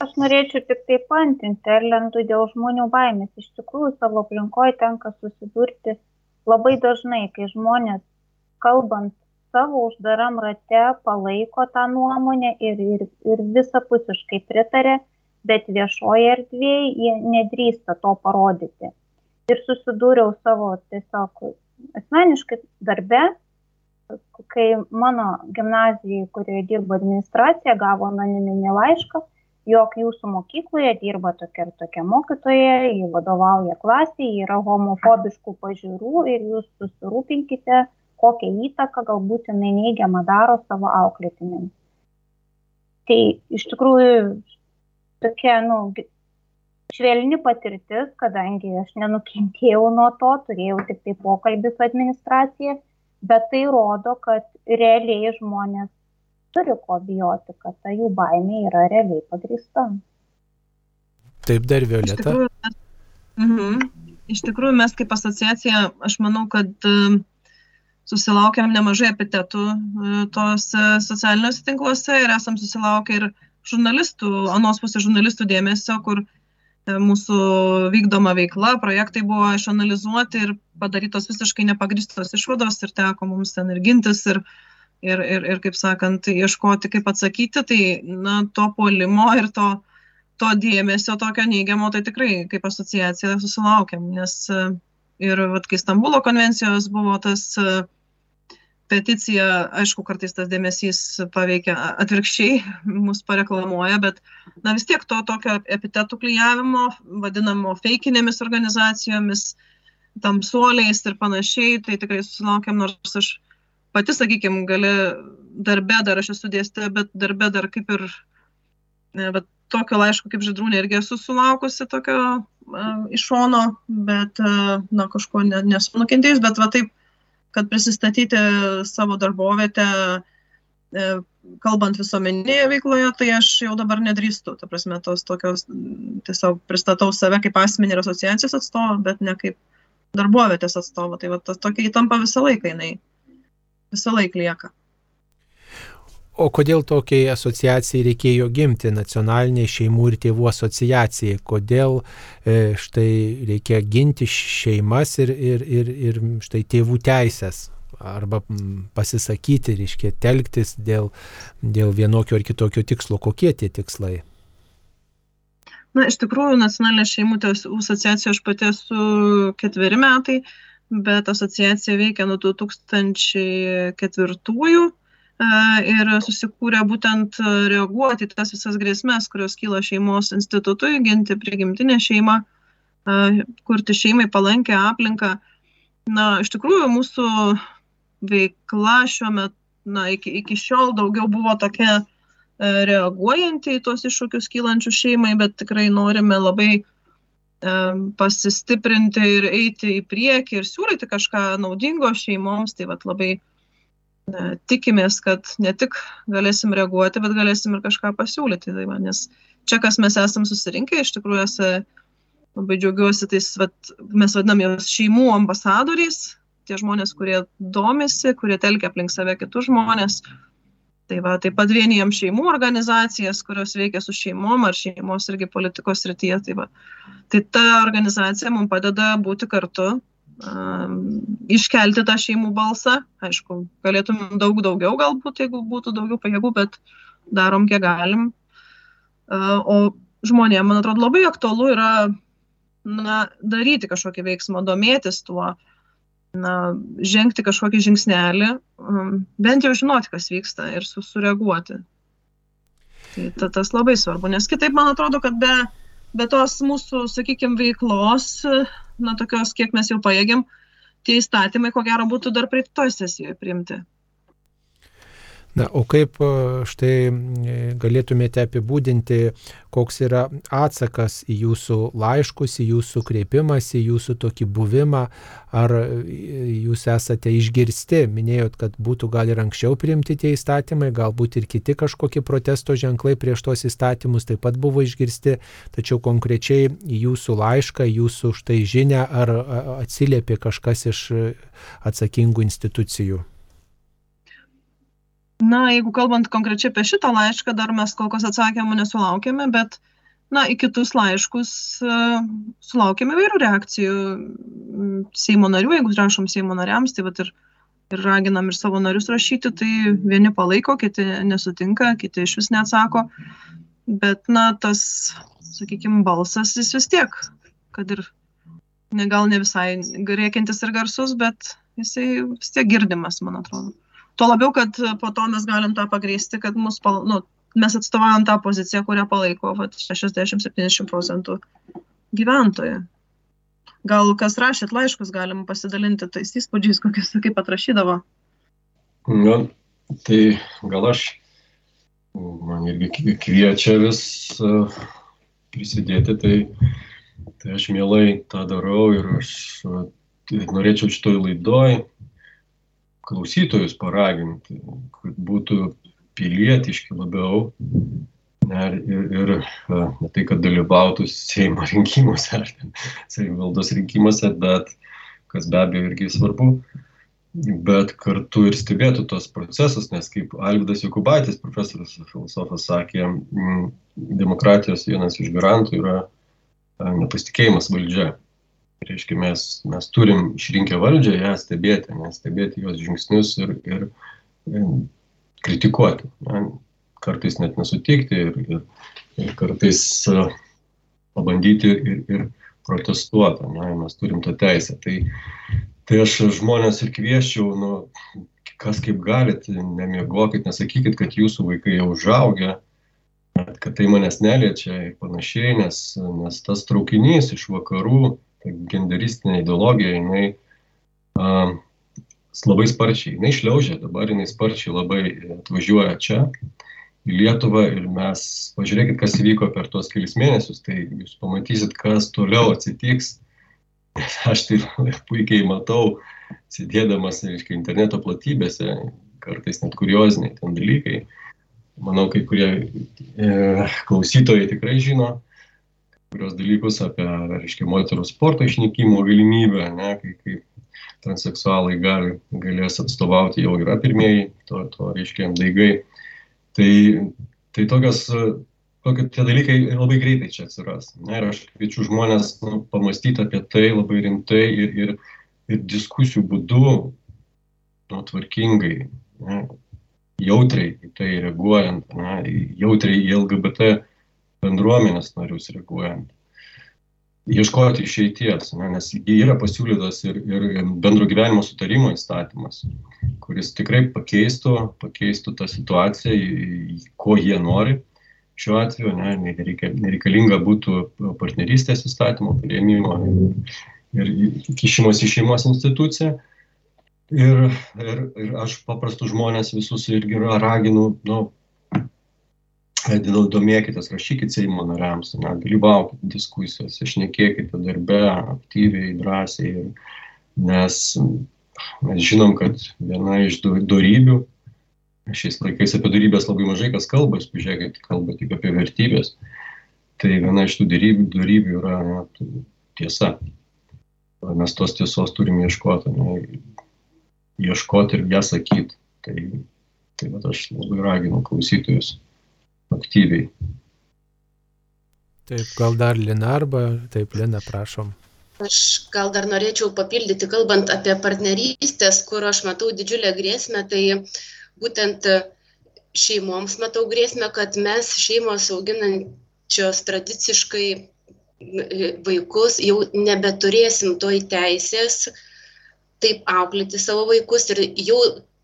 Aš norėčiau tik tai pantinti Erlendų dėl žmonių baimės. Iš tikrųjų, savo aplinkoje tenka susidurti labai dažnai, kai žmonės kalbant savo uždaram rate palaiko tą nuomonę ir, ir, ir visapusiškai pritarė, bet viešoje erdvėje jie nedrįsta to parodyti. Ir susidūriau savo tiesiog asmeniškai darbe kai mano gimnazijai, kurioje dirbo administracija, gavo anoniminį laišką, jog jūsų mokykloje dirba tokia ir tokia mokytoja, jį vadovauja klasiai, yra homofobiškų pažiūrų ir jūs susirūpinkite, kokią įtaką galbūt jinai neigiamą daro savo auklėtinėms. Tai iš tikrųjų tokia, nu, švelni patirtis, kadangi aš nenukentėjau nuo to, turėjau tik tai pokalbį su administracija, bet tai rodo, kad realiai žmonės turi ko bijoti, kad ta jų baimė yra realiai pagrįsta. Taip dar Violeta. Iš tikrųjų, mes, mhm, iš tikrųjų, mes kaip asociacija, aš manau, kad susilaukėm nemažai epitetų e, tos socialiniuose tinkluose ir esam susilaukę ir žurnalistų, anos pusės žurnalistų dėmesio, kur e, mūsų vykdoma veikla, projektai buvo išanalizuoti ir padarytos visiškai nepagristos išvados ir teko mums ten ir gintis ir, ir, ir, ir kaip sakant, ieškoti, kaip atsakyti, tai na, to polimo ir to, to dėmesio tokio neigiamo, tai tikrai kaip asociacija susilaukėm, nes ir, vat, kai Stambulo konvencijos buvo tas uh, peticija, aišku, kartais tas dėmesys paveikia atvirkščiai, mus pareklamuoja, bet na, vis tiek to tokio epitetų klyjavimo, vadinamo feikinėmis organizacijomis, tamsuoliais ir panašiai, tai tikrai susilaukiam, nors aš pati, sakykime, gali darbę dar aš esu dėstė, bet darbę dar kaip ir ne, bet tokio laiško kaip žydrūnė irgi esu sulaukusi tokio uh, iš šono, bet, uh, na, kažko ne, nesu nukentėjus, bet va taip kad prisistatyti savo darbovietę, e, kalbant visuomeninėje veikloje, tai aš jau dabar nedrįstu. Ta prasme, tos tokios, tiesiog pristatau save kaip asmenį ir asociacijos atstovą, bet ne kaip darbovietės atstovą. Tai va, tas tokia įtampa visą laiką jinai visą laiką lieka. O kodėl tokiai asociacijai reikėjo gimti, nacionaliniai šeimų ir tėvų asociacijai? Kodėl e, štai reikia ginti šeimas ir, ir, ir, ir štai tėvų teisės? Arba pasisakyti, reiškia, telktis dėl, dėl vienokio ar kitokio tikslo. Kokie tie tikslai? Na, iš tikrųjų, nacionalinė šeimų tėvų asociacija aš pati esu ketveri metai, bet asociacija veikia nuo 2004 ir susikūrė būtent reaguoti į tas visas grėsmės, kurios kyla šeimos institutui, ginti prigimtinę šeimą, kurti šeimai palankę aplinką. Na, iš tikrųjų, mūsų veikla šiuo metu, na, iki, iki šiol daugiau buvo tokia reaguojanti į tuos iššūkius kylančių šeimai, bet tikrai norime labai pasistiprinti ir eiti į priekį ir siūlyti kažką naudingo šeimoms. Tai vat, labai tikimės, kad ne tik galėsim reaguoti, bet galėsim ir kažką pasiūlyti. Tai va, nes čia, kas mes esam susirinkę, iš tikrųjų esu labai džiaugiuosi, tais, vat, mes vadinam juos šeimų ambasadoriais, tie žmonės, kurie domisi, kurie telkia aplink save kitus žmonės. Tai va, taip pat vienijam šeimų organizacijas, kurios veikia su šeimom ar šeimos irgi politikos rytyje. Tai, va. tai ta organizacija mums padeda būti kartu iškelti tą šeimų balsą. Aišku, galėtum daug daugiau galbūt, jeigu būtų daugiau pajėgų, bet darom kiek galim. O žmonėms, man atrodo, labai aktualu yra na, daryti kažkokį veiksmą, domėtis tuo, na, žengti kažkokį žingsnelį, bent jau žinoti, kas vyksta ir su, sureaguoti. Tai ta, tas labai svarbu, nes kitaip man atrodo, kad be, be tos mūsų, sakykime, veiklos na, tokios, kiek mes jau pajėgiam, tie įstatymai, ko gero, būtų dar praeitoj sesijoje priimti. Na, o kaip e, štai e, galėtumėte apibūdinti, koks yra atsakas į jūsų laiškus, į jūsų kreipimas, į jūsų tokį buvimą, ar e, jūs esate išgirsti, minėjot, kad būtų gal ir anksčiau priimti tie įstatymai, galbūt ir kiti kažkokie protesto ženklai prieš tos įstatymus taip pat buvo išgirsti, tačiau konkrečiai į jūsų laišką, jūsų štai žinę, ar atsiliepė kažkas iš atsakingų institucijų. Na, jeigu kalbant konkrečiai apie šitą laišką, dar mes kol kas atsakymų nesulaukėme, bet, na, į kitus laiškus uh, sulaukėme vairių reakcijų Seimo narių, jeigu rašom Seimo nariams, tai vat ir, ir raginam ir savo narius rašyti, tai vieni palaiko, kiti nesutinka, kiti iš vis neatsako, bet, na, tas, sakykime, balsas jis vis tiek, kad ir ne, gal ne visai rėkintis ir garsus, bet jisai vis tiek girdimas, man atrodo. Tuo labiau, kad po to mes galim tą pagrįsti, kad mus, pal, nu, mes atstovaujam tą poziciją, kurią palaiko 60-70 procentų gyventojų. Gal kas rašėt laiškus, galim pasidalinti tais įspūdžiais, kokius kaip atrašydavo. Na, tai gal aš, man irgi kviečia vis prisidėti, tai, tai aš mielai tą darau ir aš tai norėčiau šitoj laidoj klausytojus paraginti, kad būtų pilietiški labiau ne, ir, ir ne tai, kad dalyvautų Seimo rinkimuose ar savivaldos rinkimuose, bet kas be abejo irgi svarbu, bet kartu ir stebėtų tos procesus, nes kaip Alvidas Jokubaitis, profesorius filosofas, sakė, demokratijos vienas iš garantų yra nepasitikėjimas valdžia. Reiškia, mes, mes turim išrinkę valdžią, ją stebėti, nes stebėti jos žingsnius ir, ir, ir kritikuoti. Ne? Kartais net nesutikti ir, ir, ir kartais pabandyti ir, ir protestuoti. Ne? Mes turim tą teisę. Tai, tai aš žmonės ir kvieščiau, nu, kas kaip galit, nemiegokit, nesakykit, kad jūsų vaikai jau užaugę, kad tai manęs neliečia ir panašiai, nes, nes tas traukinys iš vakarų, ta genderistinė ideologija, jinai a, labai sparčiai, jinai šliaužia, dabar jinai sparčiai labai atvažiuoja čia į Lietuvą ir mes, pažiūrėkit, kas įvyko per tuos kelius mėnesius, tai jūs pamatysit, kas toliau atsitiks aš tai puikiai matau, sėdėdamas, reiškia, interneto platybėse, kartais net kurioziniai ten dalykai. Manau, kai kurie e, klausytojai tikrai žino, kurios dalykus apie, reiškia, moterų sporto išnykimo galimybę, ne, kai, kai transseksualai gali, galės atstovauti, jau yra pirmieji, to, to reiškia, daigai. Tai, tai tokios tokie tie dalykai labai greitai čia atsiras. Ne, ir aš kviečiu žmonės nu, pamastyti apie tai labai rimtai ir, ir, ir diskusijų būdu, nu, tvarkingai, ne, jautriai į tai reaguojant, ne, jautriai į LGBT bendruomenės narius reaguojant. Ieškoti išeities, ne, nes yra pasiūlytas ir, ir bendro gyvenimo sutarimo įstatymas, kuris tikrai pakeistų, pakeistų tą situaciją, ko jie nori šiuo atveju, ne, nereikalinga būtų partnerystės įstatymo prieimimo ir, kišimas į šeimos instituciją. Ir, ir, ir aš paprastus žmonės visus irgi raginu, nu, domėkitės, rašykit Seimo nariams, ne, dalyvaukit diskusijose, šnekėkite darbe aktyviai, drąsiai, nes mes žinom, kad viena iš darybių šiais laikais apie darybės labai mažai kas kalba, jūs pažiūrėkit, kalba tik apie vertybės. Tai viena iš tų darybių, darybių yra ne, tiesa. Mes tos tiesos turime ieškoti, ne, ieškoti ir ją sakyti. Tai, tai aš labai raginu klausytojus aktyviai. Taip, gal dar Lina arba taip, Lina, prašom. Aš gal dar norėčiau papildyti, kalbant apie partnerystės, kur aš matau didžiulę grėsmę, tai būtent šeimoms matau grėsmę, kad mes šeimos auginančios tradiciškai vaikus jau nebeturėsim toj teisės taip auklėti savo vaikus ir jau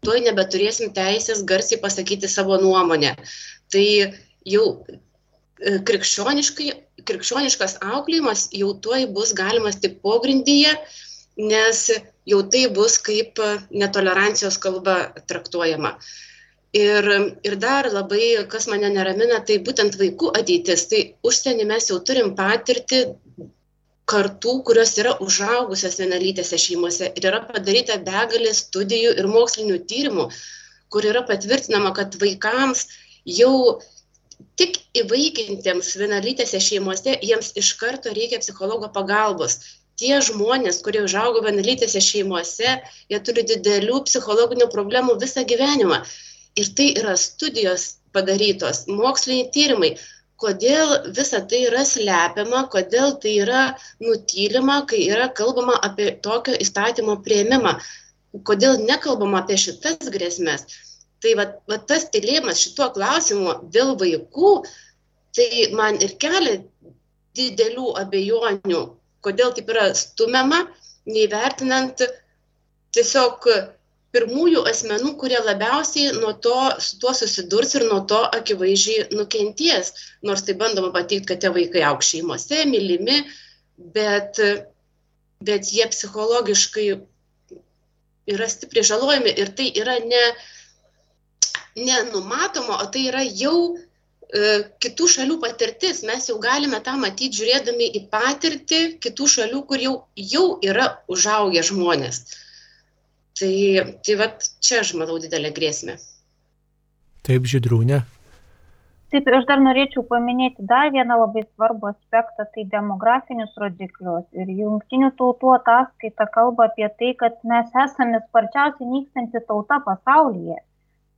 toj nebeturėsim teisės garsiai pasakyti savo nuomonę. Tai jau e, krikščioniškas auklėjimas jau tuoj bus galimas tik pogrindyje, nes jau tai bus kaip netolerancijos kalba traktuojama. Ir, ir dar labai, kas mane neramina, tai būtent vaikų ateitis. Tai užsienį mes jau turim patirti kartų, kurios yra užaugusios vienalytėse šeimose. Ir yra padaryta begalė studijų ir mokslinių tyrimų, kur yra patvirtinama, kad vaikams jau tik įvaikintiems vienalytėse šeimose jiems iš karto reikia psichologo pagalbos tie žmonės, kurie užaugo vienalytėse šeimose, jie turi didelių psichologinių problemų visą gyvenimą. Ir tai yra studijos padarytos, moksliniai tyrimai. Kodėl visa tai yra slepiama, kodėl tai yra nutylima, kai yra kalbama apie tokio įstatymo prieimimą, kodėl nekalbama apie šitas grėsmės. Tai va, va tas tylėjimas šituo klausimu dėl vaikų, tai man ir kelia didelių abejonių, kodėl taip yra stumiama, neįvertinant tiesiog pirmųjų asmenų, kurie labiausiai nuo to, su tuo susidurs ir nuo to akivaizdžiai nukenties. Nors tai bandoma pateikti, kad tie vaikai auk šeimose, mylimi, bet, bet jie psichologiškai yra stipriai žalojami ir tai yra ne, nenumatoma, o tai yra jau e, kitų šalių patirtis. Mes jau galime tą matyti žiūrėdami į patirtį kitų šalių, kur jau, jau yra užaugę žmonės. Tai, tai va čia aš matau didelę grėsmę. Taip, žydrūnė. Taip, aš dar norėčiau paminėti dar vieną labai svarbų aspektą, tai demografinius rodiklius. Ir jungtinių tautų ataskaita kalba apie tai, kad mes esame sparčiausiai nykstanti tauta pasaulyje.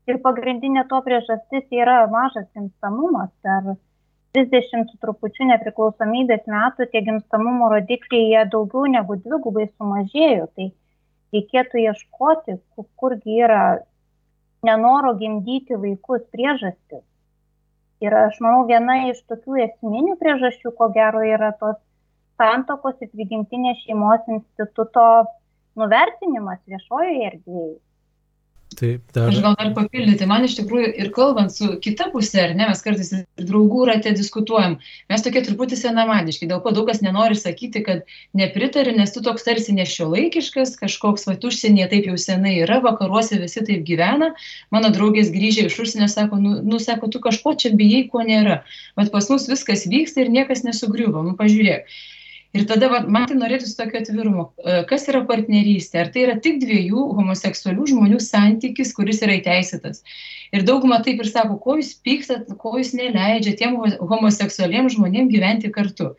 Ir pagrindinė to priežastis yra mažas gimstamumas. Per 30 su trupučiu nepriklausomybės metų tie gimstamumo rodikliai jie daugiau negu dvigubai sumažėjo. Tai reikėtų ieškoti, kurgi yra nenoro gimdyti vaikus priežastis. Ir aš manau, viena iš tokių esminių priežasčių, ko gero, yra tos santokos ir prigimtinės šeimos instituto nuvertinimas viešojoje erdvėje. Taip, dar. Aš gal noriu papildyti, man iš tikrųjų ir kalbant su kita pusė, ar ne, mes kartais ir draugų rate diskutuojam, mes tokie truputį senamadiški, dėl ko daug kas nenori sakyti, kad nepritari, nes tu toks tarsi nešiolaikiškas, kažkoks va užsienyje taip jau senai yra, vakaruose visi taip gyvena, mano draugės grįžę iš užsienio sako, nu, nu sako, tu kažko čia bijai, ko nėra, bet pas mus viskas vyksta ir niekas nesugriuvo, nu pažiūrėk. Ir tada va, man tai norėtųsi tokio atvirumo. E, kas yra partnerystė? Ar tai yra tik dviejų homoseksualių žmonių santykis, kuris yra įteisėtas? Ir dauguma taip ir sako, ko jūs pykstat, ko jūs neleidžia tiem homoseksualiem žmonėm gyventi kartu.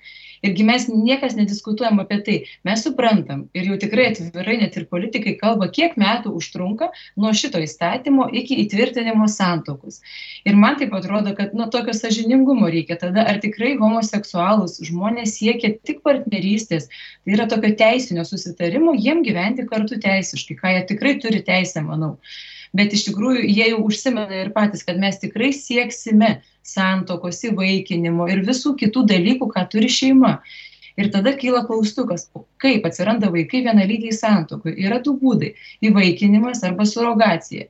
Irgi mes niekas nediskutuojam apie tai. Mes suprantam ir jau tikrai atvirai net ir politikai kalba, kiek metų užtrunka nuo šito įstatymo iki įtvirtinimo santokus. Ir man taip atrodo, kad nuo tokio sažiningumo reikia tada, ar tikrai homoseksualus žmonės siekia tik partnerystės, tai yra tokio teisinio susitarimo, jiem gyventi kartu teisiškai, ką jie tikrai turi teisę, manau bet iš tikrųjų jie jau užsimena ir patys, kad mes tikrai sieksime santokos, įvaikinimo ir visų kitų dalykų, ką turi šeima. Ir tada kyla klaustukas, kaip atsiranda vaikai vienalygiai santokui. Yra du būdai - įvaikinimas arba surogacija.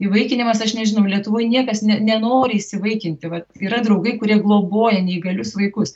Įvaikinimas, aš nežinau, Lietuvoje niekas ne, nenori įsivaikinti. Vat yra draugai, kurie globoja neįgalius vaikus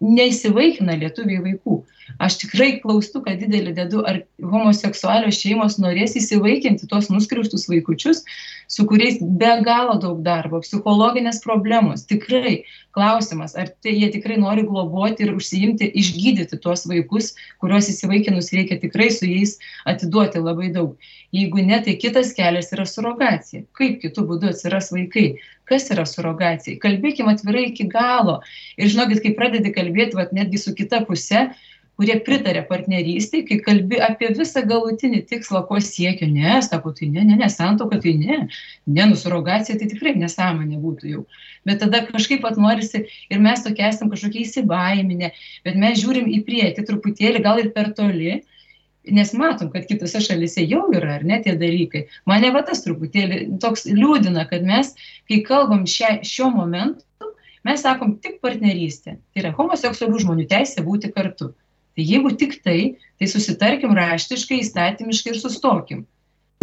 neįsivaikina lietuviai vaikų. Aš tikrai klaustuką didelį dedu, ar homoseksualios šeimos norės įsivaikinti tuos nuskriaustus vaikučius, su kuriais be galo daug darbo, psichologinės problemos. Tikrai klausimas, ar tai jie tikrai nori globoti ir užsiimti, išgydyti tuos vaikus, kuriuos įsivaikinus reikia tikrai su jais atiduoti labai daug. Jeigu ne, tai kitas kelias yra surogacija. Kaip kitų būdų atsiras vaikai? Kas yra surogacija? Kalbėkime atvirai iki galo. Ir žinokit, kai pradedi kalbėti, vat, netgi su kita pusė, kurie pritarė partnerystėj, kai kalbi apie visą galutinį tikslą, ko siekia, ne, sako, tai ne, ne, ne, santoka, tai ne, ne, nusurogacija, tai tikrai nesąmonė būtų jau. Bet tada kažkaip pat norisi ir mes tokie esame kažkokie įsibaiminę, bet mes žiūrim į priekį truputėlį, gal ir per toli, nes matom, kad kitose šalise jau yra, ar ne tie dalykai. Mane va tas truputėlį toks liūdina, kad mes, kai kalbam šia, šiuo momentu, mes sakom tik partnerystė. Tai yra homoseksualių žmonių teisė būti kartu. Tai jeigu tik tai, tai susitarkim raštiškai, įstatymiškai ir sustokim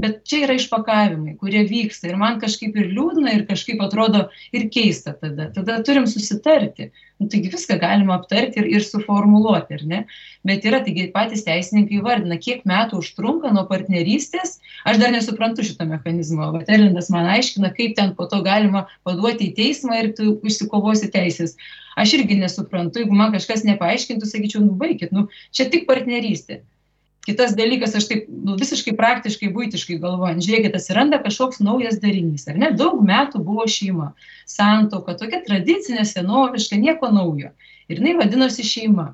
bet čia yra išpakavimai kurie vyksta ir man kažkaip ir liūdna ir kažkaip atrodo ir keista tada. Tada turim susitarti. Nu taigi viską galima aptarti ir ir suformuluoti ar ne? Bet yra taigi patys teisininkai įvardina kiek metų užtrunka nuo partnerystės. Aš dar nesuprantu šito mechanizmo. Vat erlindas man aiškina kaip ten po to galima paduoti į teismą ir tu išsikovosi teises aš irgi nesuprantu jeigu man kažkas nepaaiškintų sakyčiau nu baikit nu čia tik partnerystė kitas dalykas aš taip nu visiškai praktiškai buitiškai galvojant žiūrėkit atsiranda kažkoks naujas darinys ar ne? Daug metų buvo šeima santuoka tokia tradicinė senoviška nieko naujo. Ir jinai vadinosi šeima.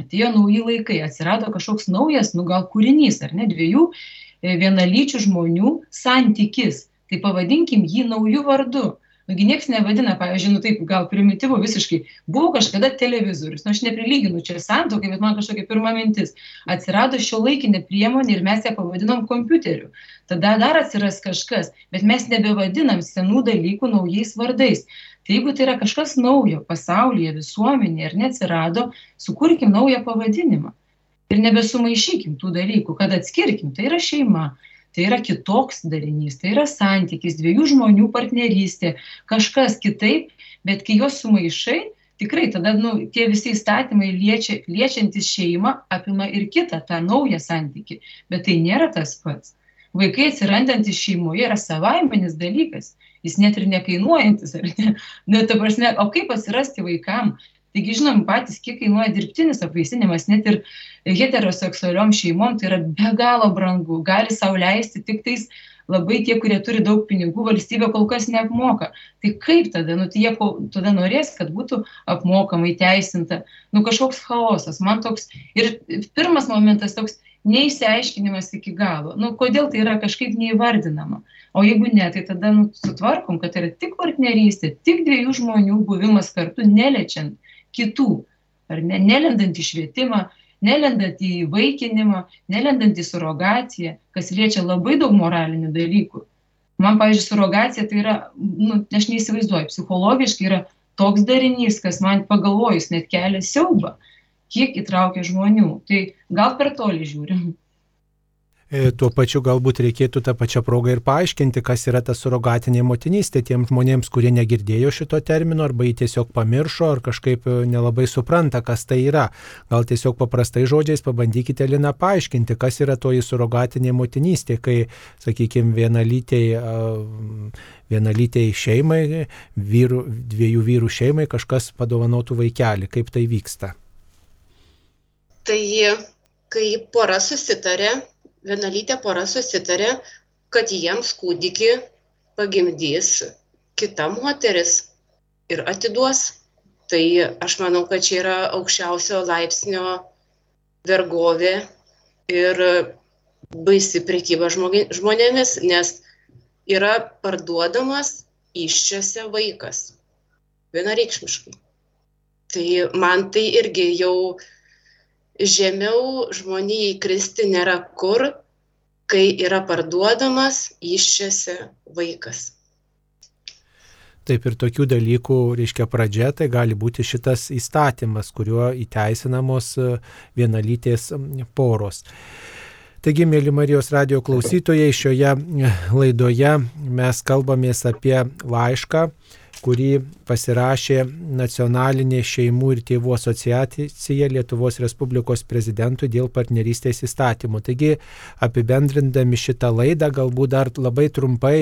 Atėjo nauji laikai atsirado kažkoks naujas nu gal kūrinys ar ne? Dviejų e, vienalyčių žmonių santykis. Tai pavadinkim jį nauju vardu nugi nieks nevadina pavyzdžiui nu taip gal primityvu visiškai. Buvo kažkada televizorius nu aš neprilyginu čia santuokai bet man kažkokia pirma mintis. Atsirado šiuolaikinė priemonė ir mes ją pavadinom kompiuteriu. Tada dar atsiras kažkas bet mes nebevadinam senų dalykų naujais vardais. Tai jeigu tai yra kažkas naujo pasaulyje visuomenėje ir neatsirado sukurkim naują pavadinimą. Ir nebesumaišykim tų dalykų kad atskirkim. Tai yra šeima tai yra kitoks darinys, tai yra santykis, dviejų žmonių partnerystė, kažkas kitaip, bet kai juos sumaišai, tikrai tada nu, tie visi įstatymai liečia, liečiantis šeimą apima ir kitą, tą naują santykį, bet tai nėra tas pats. Vaikai atsirandantis šeimoje yra savaiminis dalykas, jis net ir nekainuojantis, ar ne? Nu, ta prasme, o kaip atsirasti vaikam? Taigi žinom patys, kiek kainuoja dirbtinis apvaisinimas, net ir heteroseksualiom šeimom tai yra be galo brangu, gali sau leisti tik tais labai tie, kurie turi daug pinigų, valstybė kol kas neapmoka. Tai kaip tada, nu, tai jie tada norės, kad būtų apmokamai teisinta, nu kažkoks chaosas. Man toks ir pirmas momentas toks neįsiaiškinimas iki galo. Nu, kodėl tai yra kažkaip neįvardinama. O jeigu ne, tai tada nu, sutvarkom, kad tai yra tik partnerystė, tik dviejų žmonių buvimas kartu, neliečiant kitų, ar ne, nelendant į švietimą, nelendant į vaikinimą, nelendant į surogaciją, kas liečia labai daug moralinių dalykų. Man, pavyzdžiui, surogacija tai yra, nu, aš neįsivaizduoju, psichologiškai yra toks darinys, kas man pagalvojus net kelia siaubą, kiek įtraukia žmonių. Tai gal per toli žiūrim. E, tuo pačiu galbūt reikėtų tą pačią progą ir paaiškinti, kas yra ta surogatinė motinystė tiems žmonėms, kurie negirdėjo šito termino arba jį tiesiog pamiršo ar kažkaip e, nelabai supranta, kas tai yra. Gal tiesiog paprastai žodžiais pabandykite Lina paaiškinti, kas yra toji surogatinė motinystė, kai, sakykime, vienalytei, vienalytei šeimai, vyrų, dviejų vyrų šeimai kažkas padovanotų vaikelį, kaip tai vyksta. Tai kai pora susitarė, vienalytė pora susitarė, kad jiems kūdikį pagimdys kita moteris ir atiduos. Tai aš manau, kad čia yra aukščiausio laipsnio vergovė ir baisi priekyba žmonėmis, nes yra parduodamas iščiose vaikas. Vienareikšmiškai. Tai man tai irgi jau žemiau žmonijai kristi nėra kur, kai yra parduodamas iščiose vaikas. Taip ir tokių dalykų, reiškia, pradžia tai gali būti šitas įstatymas, kuriuo įteisinamos e, vienalytės poros. Taigi, mėly Marijos radio klausytojai, šioje e, laidoje mes kalbamės apie laišką, kurį pasirašė Nacionalinė šeimų ir tėvų asociacija Lietuvos Respublikos prezidentui dėl partnerystės įstatymų. Taigi, apibendrindami šitą laidą, galbūt dar labai trumpai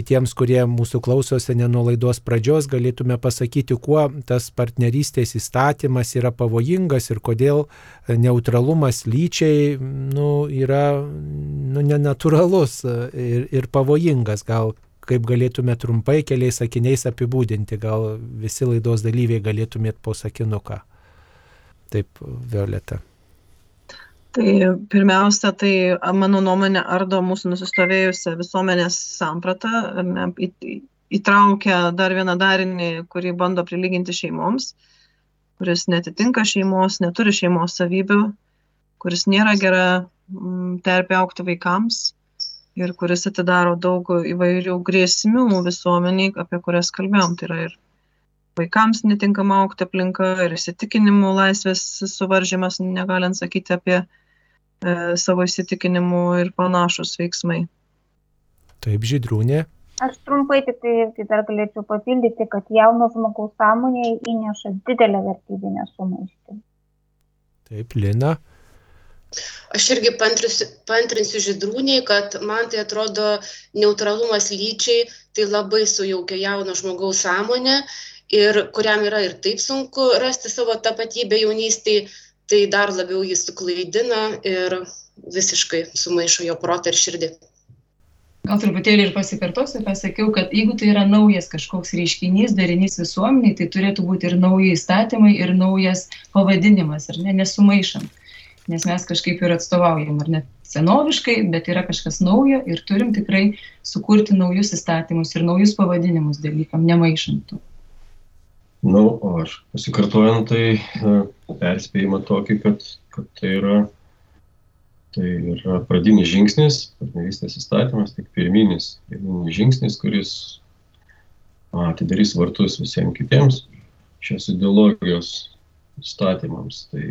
tiems, kurie mūsų klausosi ne nuo laidos pradžios, galėtume pasakyti, kuo tas partnerystės įstatymas yra pavojingas ir kodėl neutralumas lyčiai nu, yra nu, nenatūralus ir, ir pavojingas. Gal kaip galėtume trumpai keliais sakiniais apibūdinti, gal visi laidos dalyviai galėtumėt po sakinuką. Taip, Violeta. Tai pirmiausia, tai mano nuomonė ardo mūsų nusistovėjusią visuomenės sampratą, įtraukia dar vieną darinį, kurį bando prilyginti šeimoms, kuris netitinka šeimos, neturi šeimos savybių, kuris nėra gera terpė aukti vaikams ir kuris atidaro daug įvairių grėsmių visuomeniai, apie kurias kalbėjom. Tai yra ir vaikams netinkama aukti aplinka, ir įsitikinimų laisvės suvaržymas, negalint sakyti apie e, savo įsitikinimų ir panašus veiksmai. Taip, žydrūnė. Aš trumpai tik tai, tai dar galėčiau papildyti, kad jauno žmogaus sąmonėje įneša didelę vertybinę sumaištį. Taip, Lina. Aš irgi pantrinsiu, pantrinsiu žydrūniai, kad man tai atrodo neutralumas lyčiai, tai labai sujaukia jauno žmogaus sąmonę ir kuriam yra ir taip sunku rasti savo tapatybę jaunystėje, tai dar labiau jį suklaidina ir visiškai sumaišo jo protą ir širdį. Gal truputėlį ir pasikartosiu, ką sakiau, kad jeigu tai yra naujas kažkoks reiškinys, darinys visuomeniai, tai turėtų būti ir nauji įstatymai, ir naujas pavadinimas, ar ne, nesumaišant nes mes kažkaip ir atstovaujam, ar net senoviškai, bet yra kažkas naujo ir turim tikrai sukurti naujus įstatymus ir naujus pavadinimus dalykam, nemaišantų. Na, nu, o aš pasikartojant, tai perspėjimą tokį, kad, kad tai yra Tai yra pradinis žingsnis, partnerystės įstatymas, tik pirminis, pirminis žingsnis, kuris atidarys vartus visiems kitiems šios ideologijos įstatymams. Tai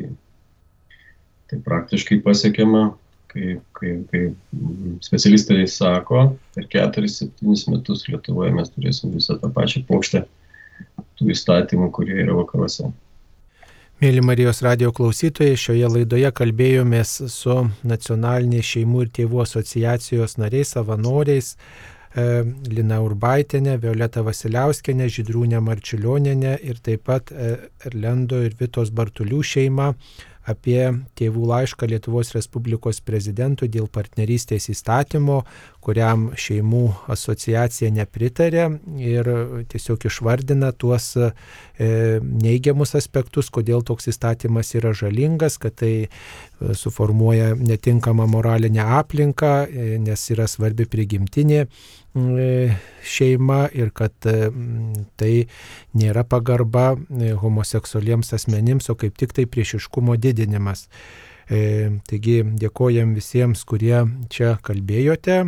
tai praktiškai pasiekiama kaip, kaip, kaip specialistai sako, per 4-7 metus Lietuvoje mes turėsim visą tą pačią plokštę tų įstatymų, kurie yra vakaruose. Mėly Marijos radio klausytojai, šioje laidoje kalbėjomės su nacionalinės šeimų ir tėvų asociacijos nariais, savanoriais, e, Lina Urbaitinė, Violeta Vasiliauskinė, Žydrūnė Marčiulionė ir taip pat e, Erlendo ir Vitos Bartulių šeima apie tėvų laišką Lietuvos Respublikos prezidentui dėl partnerystės įstatymo, kuriam šeimų asociacija nepritarė ir tiesiog išvardina tuos e, neigiamus aspektus, kodėl toks įstatymas yra žalingas, kad tai e, suformuoja netinkamą moralinę aplinką, e, nes yra svarbi prigimtinė šeima ir kad e, tai nėra pagarba e, homoseksualiems asmenims, o kaip tik tai priešiškumo didinimas. Taigi dėkojam visiems, kurie čia kalbėjote.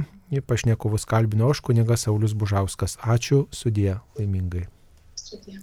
Pašnekovus kalbino aš kunigas Saulis Bužauskas. Ačiū, sudie laimingai. Sudie.